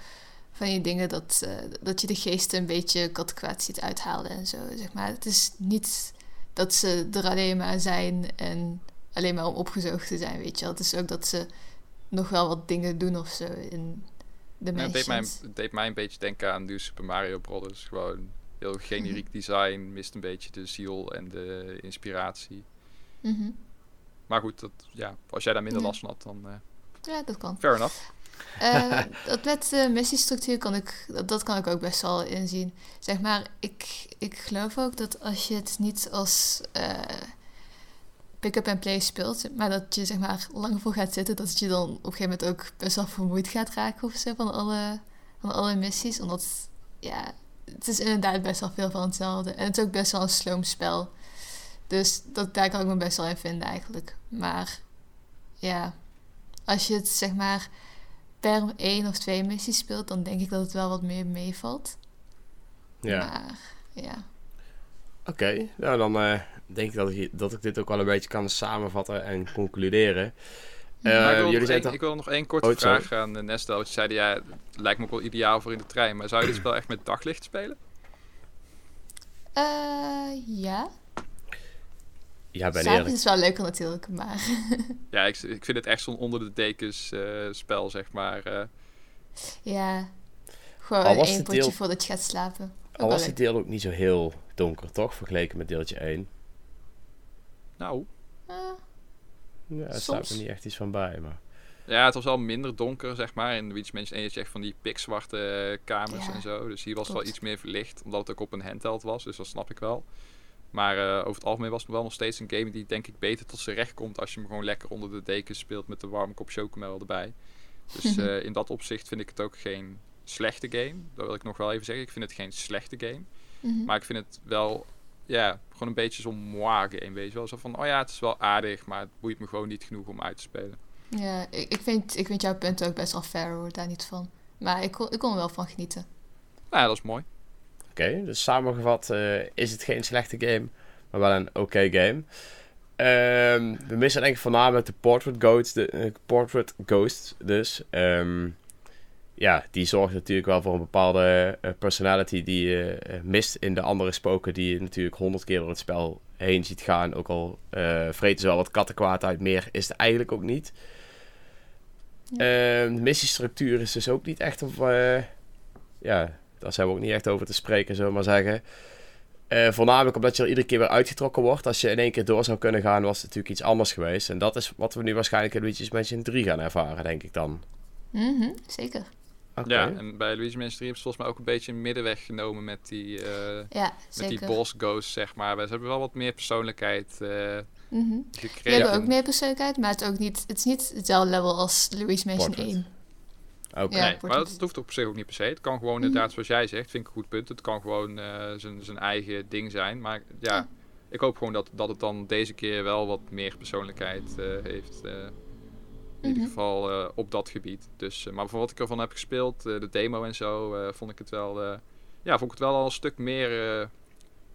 Speaker 3: van die dingen dat, uh, dat je de geesten een beetje kwaad ziet uithalen en zo. Zeg maar. Het is niet dat ze er alleen maar zijn en alleen maar om opgezoogd te zijn, weet je wel. Het is ook dat ze nog wel wat dingen doen of zo in de
Speaker 2: ja, het, deed mij, het deed mij een beetje denken aan New Super Mario Brothers. Gewoon heel generiek mm -hmm. design, mist een beetje de ziel en de inspiratie.
Speaker 3: Mm -hmm.
Speaker 2: Maar goed, dat, ja, als jij daar minder
Speaker 3: ja.
Speaker 2: last van had, dan... Uh,
Speaker 3: ja, dat kan.
Speaker 2: Fair enough.
Speaker 3: Uh, dat met de missiestructuur kan ik, dat, dat, kan ik ook best wel inzien. Zeg maar, ik, ik geloof ook dat als je het niet als uh, pick-up and play speelt, maar dat je zeg maar lang voor gaat zitten, dat je dan op een gegeven moment ook best wel vermoeid gaat raken of zo van alle, van alle missies. Omdat, ja, het is inderdaad best wel veel van hetzelfde. En het is ook best wel een sloom spel. Dus dat, daar kan ik me best wel in vinden eigenlijk. Maar ja, als je het zeg maar per één of twee missies speelt, dan denk ik dat het wel wat meer meevalt.
Speaker 1: Ja.
Speaker 3: Maar, ja.
Speaker 1: Oké, okay, nou dan uh, denk ik dat, ik dat ik dit ook wel een beetje kan samenvatten en concluderen.
Speaker 2: Uh, ik, wil jullie een, toch... ik wil nog één korte oh, vraag sorry. aan Nestel. Je zei, ja, het lijkt me ook wel ideaal voor in de trein. Maar zou je dit spel echt met daglicht spelen?
Speaker 3: Uh, ja.
Speaker 1: Ja, ben
Speaker 3: S'avonds is wel leuker natuurlijk, maar...
Speaker 2: ja, ik, ik vind het echt zo'n onder de dekens uh, spel, zeg maar. Uh.
Speaker 3: Ja, gewoon één potje deel... voordat je gaat slapen.
Speaker 1: Ook Al was het deel ook niet zo heel donker, toch? Vergeleken met deeltje 1.
Speaker 2: Nou.
Speaker 3: Uh,
Speaker 1: ja, er staat er niet echt iets van bij, maar...
Speaker 2: Ja, het was wel minder donker, zeg maar. In Luigi's Mansion 1 had je echt van die pikzwarte kamers ja, en zo. Dus hier was het wel iets meer verlicht, omdat het ook op een handheld was. Dus dat snap ik wel. Maar uh, over het algemeen was het wel nog steeds een game die denk ik beter tot zijn recht komt als je hem gewoon lekker onder de dekens speelt met de warme kop chocomel erbij. Dus uh, in dat opzicht vind ik het ook geen slechte game. Dat wil ik nog wel even zeggen. Ik vind het geen slechte game.
Speaker 3: Mm -hmm.
Speaker 2: Maar ik vind het wel, ja, gewoon een beetje zo'n moi game, weet je wel. Zo van, oh ja, het is wel aardig, maar het boeit me gewoon niet genoeg om uit te spelen.
Speaker 3: Ja, ik, ik, vind, ik vind jouw punt ook best wel fair hoor, daar niet van. Maar ik kon, ik kon er wel van genieten.
Speaker 2: Nou ja, dat is mooi.
Speaker 1: Oké, okay, dus samengevat uh, is het geen slechte game, maar wel een oké okay game. Ehm, we missen denk ik voornamelijk de Portrait Ghost. De, eh, Portrait Ghost dus. Ehm, ja, die zorgt natuurlijk wel voor een bepaalde eh, personality die je eh, mist in de andere spoken die je natuurlijk honderd keer door het spel heen ziet gaan. Ook al uh, vreten ze wel wat kattenkwaad uit, meer is het eigenlijk ook niet. Ehm, de missiestructuur is dus ook niet echt... Of, ja, daar zijn we ook niet echt over te spreken, zullen we maar zeggen. Uh, voornamelijk omdat je er iedere keer weer uitgetrokken wordt. Als je in één keer door zou kunnen gaan, was het natuurlijk iets anders geweest. En dat is wat we nu waarschijnlijk in Luigi's Mansion 3 gaan ervaren, denk ik dan.
Speaker 3: Mm zeker.
Speaker 2: Okay. Ja, en bij Luigi's Mansion 3 hebben ze volgens mij ook een beetje een middenweg genomen met die, uh, ja, met die boss ghosts, zeg maar. Ze hebben wel wat meer persoonlijkheid uh,
Speaker 3: mm -hmm. gekregen. Die hebben ook meer persoonlijkheid, maar het, ook niet, het is niet hetzelfde level als Luigi's Mansion 1.
Speaker 2: Oké. Nee, maar dat, hoeft op zich ook niet per se. Het kan gewoon mhm. inderdaad, zoals jij zegt, vind ik een goed punt. Het kan gewoon uh, zijn eigen ding zijn. Maar ja, ik hoop gewoon dat, dat het dan deze keer wel wat meer persoonlijkheid uh, heeft. In ieder mhm. geval op dat gebied. Dus, maar voor wat ik ervan heb gespeeld, de demo en zo, vond ik het wel, ja, vond ik het wel al een stuk meer,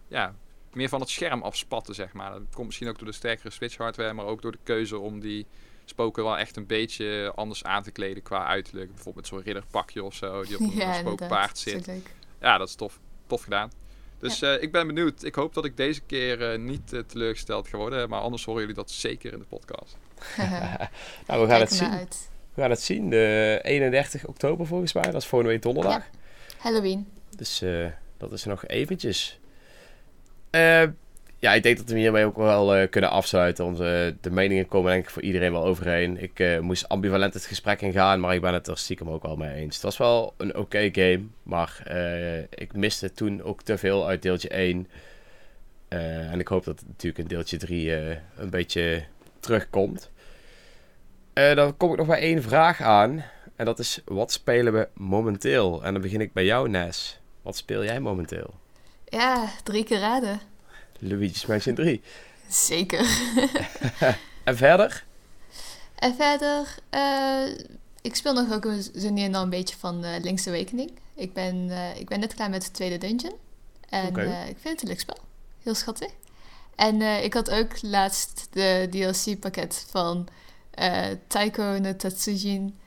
Speaker 2: ja, meer van het scherm afspatten, zeg maar. Dat komt misschien ook door de sterkere Switch hardware, maar ook door de keuze om die spoken wel echt een beetje anders aan te kleden qua uiterlijk. Bijvoorbeeld zo'n ridderpakje of zo, die op een ja, spookpaard zit. Ja, dat is tof. Tof gedaan. Dus uh, ik ben benieuwd. Ik hoop dat ik deze keer uh, niet uh, teleurgesteld ga worden. Maar anders horen jullie dat zeker in de podcast.
Speaker 1: nou, we gaan het zien. Uit. We gaan het zien. De 31 oktober volgens mij. Dat is volgende week donderdag. Ja.
Speaker 3: Halloween.
Speaker 1: Dus dat is nog eventjes ja, ik denk dat we hiermee ook wel uh, kunnen afsluiten. Onze, de meningen komen denk ik voor iedereen wel overeen. Ik uh, moest ambivalent het gesprek ingaan, maar ik ben het er stiekem ook wel mee eens. Het was wel een oké game, maar ik miste toen ook te veel uit deeltje 1. en ik hoop dat het natuurlijk in deeltje 3 een beetje terugkomt. dan kom ik nog bij één vraag aan. En dat is, wat spelen we momenteel? En dan begin ik bij jou, Nes. Wat speel jij momenteel?
Speaker 3: Ja, drie keer raden.
Speaker 1: Luigi's Mansion 3.
Speaker 3: Zeker.
Speaker 1: en verder?
Speaker 3: En verder, uh, ik speel nog ook zo nu en dan een beetje van uh, Link's Awakening. Ik ben, uh, ik ben net klaar met de tweede dungeon. En okay. ik vind het een leuk spel. Heel schattig. En ik had ook laatst de DLC-pakket van Taiko no Tatsujin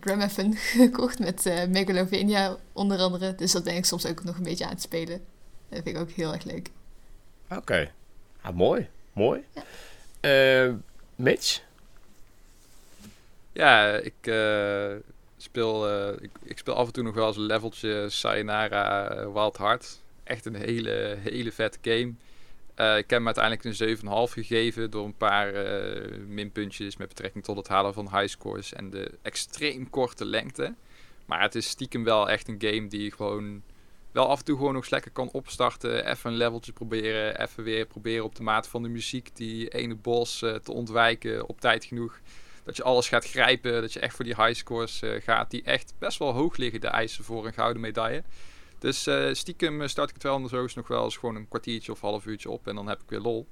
Speaker 3: Dramathon gekocht met Megalovania onder andere. Dus dat ben ik soms ook nog een beetje aan het spelen. Dat vind ik ook heel erg leuk.
Speaker 1: Oké. Ah, mooi. Mooi. Ja. Uh, Mitch?
Speaker 2: Ja, ik, uh, speel, uh, ik, ik, speel af en toe nog wel eens een leveltje Sayonara Wild Heart. Echt een hele, hele vette game. ik heb hem uiteindelijk een 7,5 gegeven door een paar minpuntjes met betrekking tot het halen van highscores en de extreem korte lengte. Maar het is stiekem wel echt een game die gewoon wel af en toe gewoon nog lekker kan opstarten. Even een leveltje proberen. Even weer proberen op de maat van de muziek die ene boss uh, te ontwijken op tijd genoeg. Dat je alles gaat grijpen. Dat je echt voor die highscores uh, gaat. Die echt best wel hoog liggen, de eisen voor een gouden medaille. Dus uh, stiekem start ik het wel anders nog wel eens gewoon een kwartiertje of half uurtje op. En dan heb ik weer lol.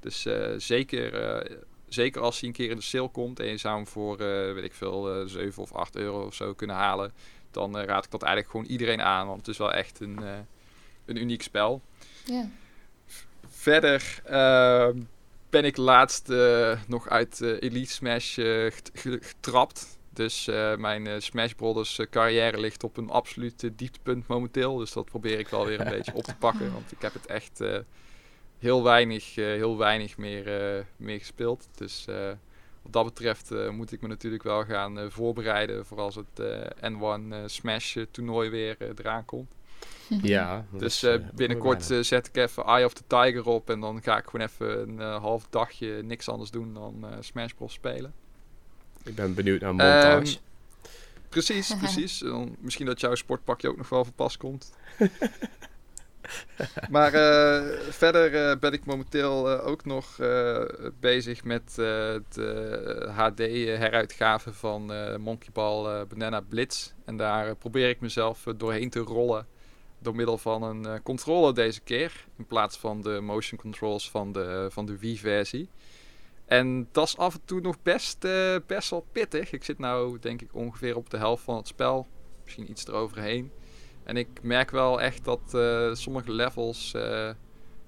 Speaker 2: Dus zeker, zeker als hij een keer in de sale komt. En je zou hem voor, weet ik veel, 7 of 8 euro of zo kunnen halen dan uh, raad ik dat eigenlijk gewoon iedereen aan. Want het is wel echt een, uh, een uniek spel.
Speaker 3: Ja.
Speaker 2: Verder uh, ben ik laatst uh, nog uit Elite Smash getrapt. Dus mijn Smash Brothers carrière ligt op een absoluut dieptepunt momenteel. Dus dat probeer ik wel weer een beetje op te pakken. Want ik heb het echt heel weinig, heel weinig meer, meer gespeeld. Dus wat dat betreft uh, moet ik me natuurlijk wel gaan uh, voorbereiden voor als het uh, N1 Smash toernooi weer eraan komt.
Speaker 1: Ja.
Speaker 2: Dus binnenkort zet ik even Eye of the Tiger op en dan ga ik gewoon even een half dagje niks anders doen dan Smash Bros spelen.
Speaker 1: Ik ben benieuwd naar montage. Um,
Speaker 2: precies, precies. Dan, misschien dat jouw sportpakje ook nog wel van pas komt. maar uh, verder uh, ben ik momenteel uh, ook nog bezig met de HD-heruitgave van Monkey Ball Banana Blitz. En daar probeer ik mezelf doorheen te rollen door middel van een controller deze keer. In plaats van de motion controls van de, van de Wii-versie. En dat is af en toe nog best, best wel pittig. Ik zit nou denk ik ongeveer op de helft van het spel. Misschien iets eroverheen. En ik merk wel echt dat uh, sommige levels uh,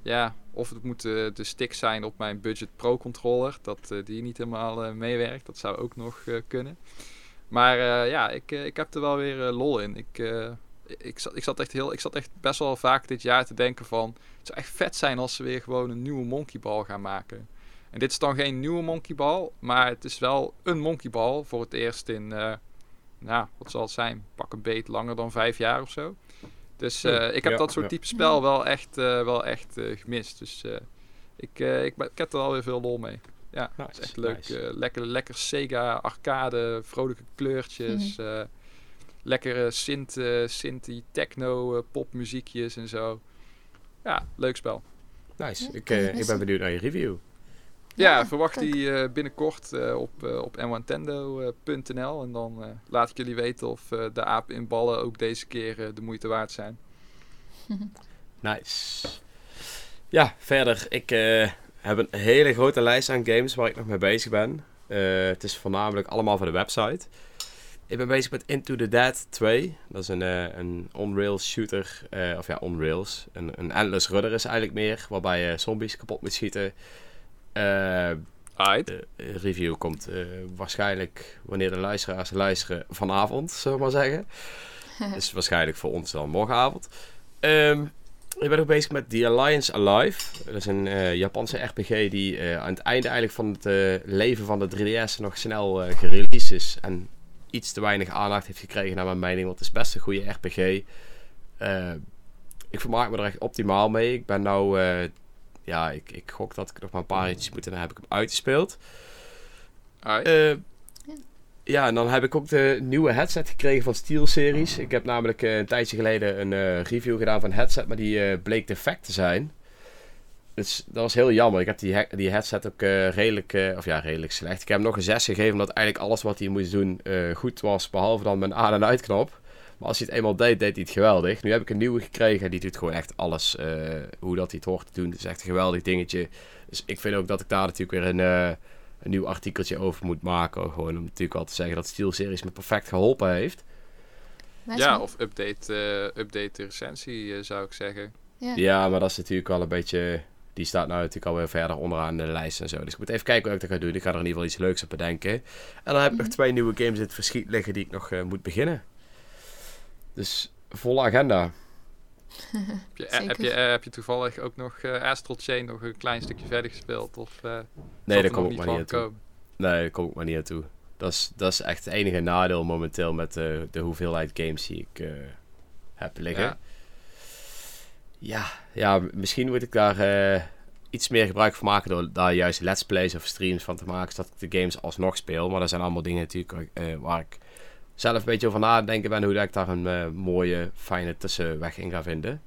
Speaker 2: ja, of het moet de stick zijn op mijn Budget Pro controller. Dat die niet helemaal meewerkt. Dat zou ook nog kunnen. Maar ja, ik, ik heb er wel weer lol in. Ik, ik, zat, ik, zat echt heel, ik zat echt best wel vaak dit jaar te denken van... Het zou echt vet zijn als ze weer gewoon een nieuwe Monkey Ball gaan maken. En dit is dan geen nieuwe Monkey Ball, maar het is wel een Monkey Ball voor het eerst in, nou, wat zal het zijn? Pak een beet langer dan vijf jaar of zo. Dus uh, ik heb dat soort type spel wel echt, uh, wel echt gemist. Dus ik, ik, ik heb er alweer veel lol mee. Ja, nice, is echt leuk. lekker, lekker Sega arcade, vrolijke kleurtjes. Mm lekkere synth, synth techno, popmuziekjes en zo. Ja, leuk spel.
Speaker 1: Nice. Ik, ik ben benieuwd naar je review.
Speaker 2: Ja, verwacht die uh, binnenkort uh, op, uh, op nwantendo.nl. En dan laat ik jullie weten of de apen in ballen ook deze keer de moeite waard zijn.
Speaker 1: nice. Ja, verder. Ik heb een hele grote lijst aan games waar ik nog mee bezig ben. het is voornamelijk allemaal voor de website. Ik ben bezig met Into the Dead 2. Dat is een, een on-rails shooter. of ja, on-rails. Een, een endless rudder is eigenlijk meer. Waarbij je zombies kapot moet schieten. De review komt uh, waarschijnlijk wanneer de luisteraars luisteren vanavond, zullen we maar zeggen. dus waarschijnlijk voor ons dan morgenavond. Um, ik ben ook bezig met The Alliance Alive. Dat is een uh, Japanse RPG die aan het einde eigenlijk van het leven van de 3DS nog snel gereleased is. En iets te weinig aandacht heeft gekregen naar mijn mening. Want het is best een goede RPG. ik vermaak me er echt optimaal mee. Ik ben nou ja, ik, ik gok dat ik nog maar een paar ritjes moet en dan heb ik hem uitgespeeld. Uh, ja, en dan heb ik ook de nieuwe headset gekregen van SteelSeries. Ik heb namelijk uh, een tijdje geleden een uh, review gedaan van een headset, maar die bleek defect te zijn. Dus dat was heel jammer. Ik heb die, die headset ook redelijk, of ja, redelijk slecht. Ik heb hem nog een 6 gegeven, omdat eigenlijk alles wat hij moest doen goed was, behalve dan mijn aan- en uitknop. Maar als hij het eenmaal deed, deed hij het geweldig. Nu heb ik een nieuwe gekregen en die doet gewoon echt alles uh, hoe dat hij het hoort te doen. Het is echt een geweldig dingetje. Dus ik vind ook dat ik daar natuurlijk weer een, uh, een nieuw artikeltje over moet maken. Gewoon om natuurlijk al te zeggen dat SteelSeries me perfect geholpen heeft.
Speaker 2: Ja, of update, uh, update de recensie zou ik zeggen.
Speaker 1: Ja. ja, maar dat is natuurlijk wel een beetje... Die staat nou natuurlijk alweer verder onderaan de lijst en zo. Dus ik moet even kijken wat ik dat ga doen. Ik ga er in ieder geval iets leuks op bedenken. En dan heb ik nog mhm. twee nieuwe games in het verschiet liggen die ik nog moet beginnen. Dus volle agenda.
Speaker 2: heb, je, eh, heb, je, eh, heb je toevallig ook nog uh, Astral Chain nog een klein stukje verder gespeeld? Of,
Speaker 1: nee, daar kom ik maar niet naartoe. Nee, daar kom ik maar niet naartoe. Dat is, dat is echt het enige nadeel momenteel met de, de hoeveelheid games die ik heb liggen. Ja. ja. Ja, misschien moet ik daar iets meer gebruik van maken door daar juist let's plays of streams van te maken, zodat ik de games alsnog speel. Maar dat zijn allemaal dingen natuurlijk waar ik zelf een beetje over nadenken ben hoe ik daar een uh, mooie, fijne tussenweg in ga vinden.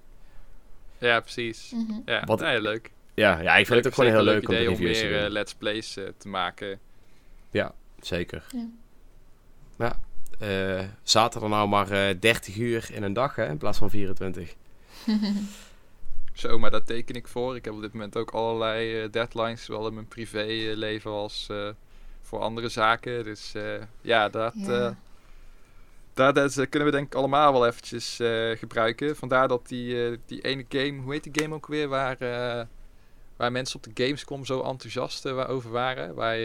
Speaker 2: Ja, precies. Mm -hmm. Ja, Wat, nee, leuk.
Speaker 1: Ja, ja, ik vind het ook gewoon heel leuk om
Speaker 2: meer uh, let's plays uh, te maken.
Speaker 1: Ja, zeker. Ja. ja zaterdag nou maar 30 uur in een dag, hè, in plaats van 24.
Speaker 2: Zo, maar dat teken ik voor. Ik heb op dit moment ook allerlei deadlines, zowel in mijn privéleven als voor andere zaken. Dus ja, dat... Ja daar, dat kunnen we denk ik allemaal wel eventjes uh, gebruiken. Vandaar dat die, uh, die ene game, hoe heet die game ook weer, waar, uh, waar mensen op de Gamescom zo enthousiast over waren. Waar,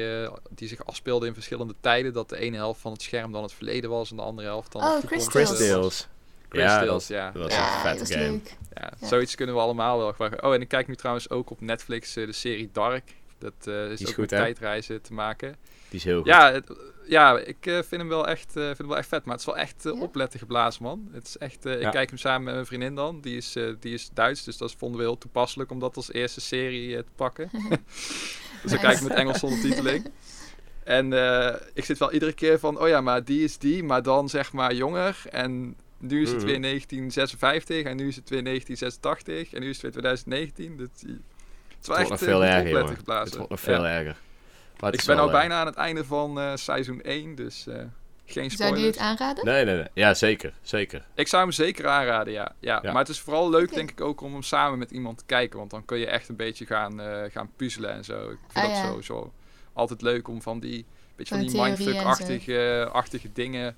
Speaker 2: die zich afspeelde in verschillende tijden. Dat de ene helft van het scherm dan het verleden was en de andere helft dan
Speaker 3: oh,
Speaker 2: de
Speaker 3: toekomst.
Speaker 1: Chris Tales.
Speaker 2: ja, dat, ja.
Speaker 1: Dat was ja, een vette game.
Speaker 2: Ja, ja, zoiets kunnen we allemaal wel gebruiken. Oh, en ik kijk nu trouwens ook op Netflix de serie Dark. Dat is, is ook goed, met tijdreizen te maken.
Speaker 1: Die is heel goed.
Speaker 2: Ja, het, ja ik uh, vind, hem wel echt, uh, vind hem wel echt vet. Maar het is wel echt uh, opletten geblazen, man. Het is echt, ja. Ik kijk hem samen met mijn vriendin dan. Die is, die is Duits, dus dat vonden we heel toepasselijk om dat als eerste serie te pakken. dus dan kijk ik met Engelse ondertiteling. En ik zit wel iedere keer van, oh ja, maar die is die, maar dan zeg maar jonger. En nu is het weer 1956 en nu is het weer 1986 en nu is het weer 2019. Dat, het
Speaker 1: echt nog veel erger, Het wordt nog veel erger
Speaker 2: ik ben al eh, bijna aan het einde van uh, seizoen 1, dus uh, geen spoilers.
Speaker 3: Zou je het aanraden?
Speaker 1: Nee, nee, nee. Ja, zeker. zeker.
Speaker 2: Ik zou hem zeker aanraden, ja. ja. ja. Maar het is vooral leuk, denk ik, ook om hem samen met iemand te kijken. Want dan kun je echt een beetje gaan, uh, gaan puzzelen en zo. Ik vind oh, dat ja. sowieso altijd leuk om van die, beetje van die mindfuck-achtige achtige dingen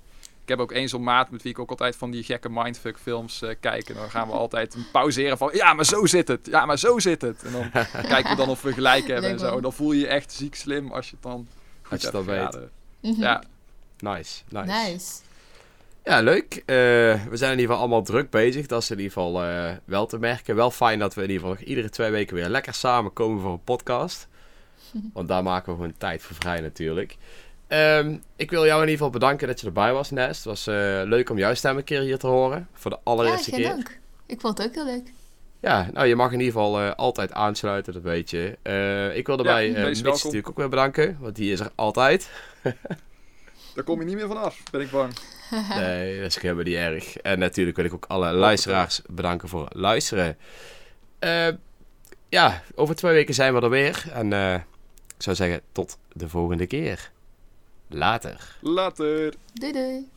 Speaker 2: heb ook één zo'n maat met wie ik ook altijd van die gekke mindfuck films uh, kijk. En dan gaan we altijd pauzeren van, ja, maar zo zit het. Ja, maar zo zit het. En dan kijken we dan of we gelijk hebben en zo. Dan voel je je echt ziek slim als je het dan goed
Speaker 1: als je
Speaker 2: hebt
Speaker 1: dat weet.
Speaker 3: Mhm.
Speaker 2: Ja,
Speaker 1: Nice, nice.
Speaker 3: Nice.
Speaker 1: Ja, leuk. Eh, we zijn in ieder geval allemaal druk bezig. Dat is in ieder geval eh, wel te merken. Wel fijn dat we in ieder geval nog iedere twee weken weer lekker samenkomen voor een podcast. Want daar maken we gewoon tijd voor vrij natuurlijk. Ehm, ik wil jou in ieder geval bedanken dat je erbij was, Nest. Het was eh, leuk om jouw stem een keer hier te horen. Voor de
Speaker 3: Ja,
Speaker 1: allereerste
Speaker 3: geen
Speaker 1: keer.
Speaker 3: dank. Ik vond het ook heel leuk.
Speaker 1: Ja, nou je mag in ieder geval eh, altijd aansluiten, dat weet je. Eh, ik wil daarbij
Speaker 2: Ja,
Speaker 1: Mitch natuurlijk ook weer bedanken. Want die is er altijd.
Speaker 2: daar kom je niet meer vanaf, ben ik bang.
Speaker 1: Nee, dat is helemaal niet erg. En natuurlijk wil ik ook alle luisteraars bedanken voor het luisteren. Eh, ja, over twee weken zijn we er weer. En eh, ik zou zeggen, tot de volgende keer. Later.
Speaker 2: Later.
Speaker 3: Doei doei.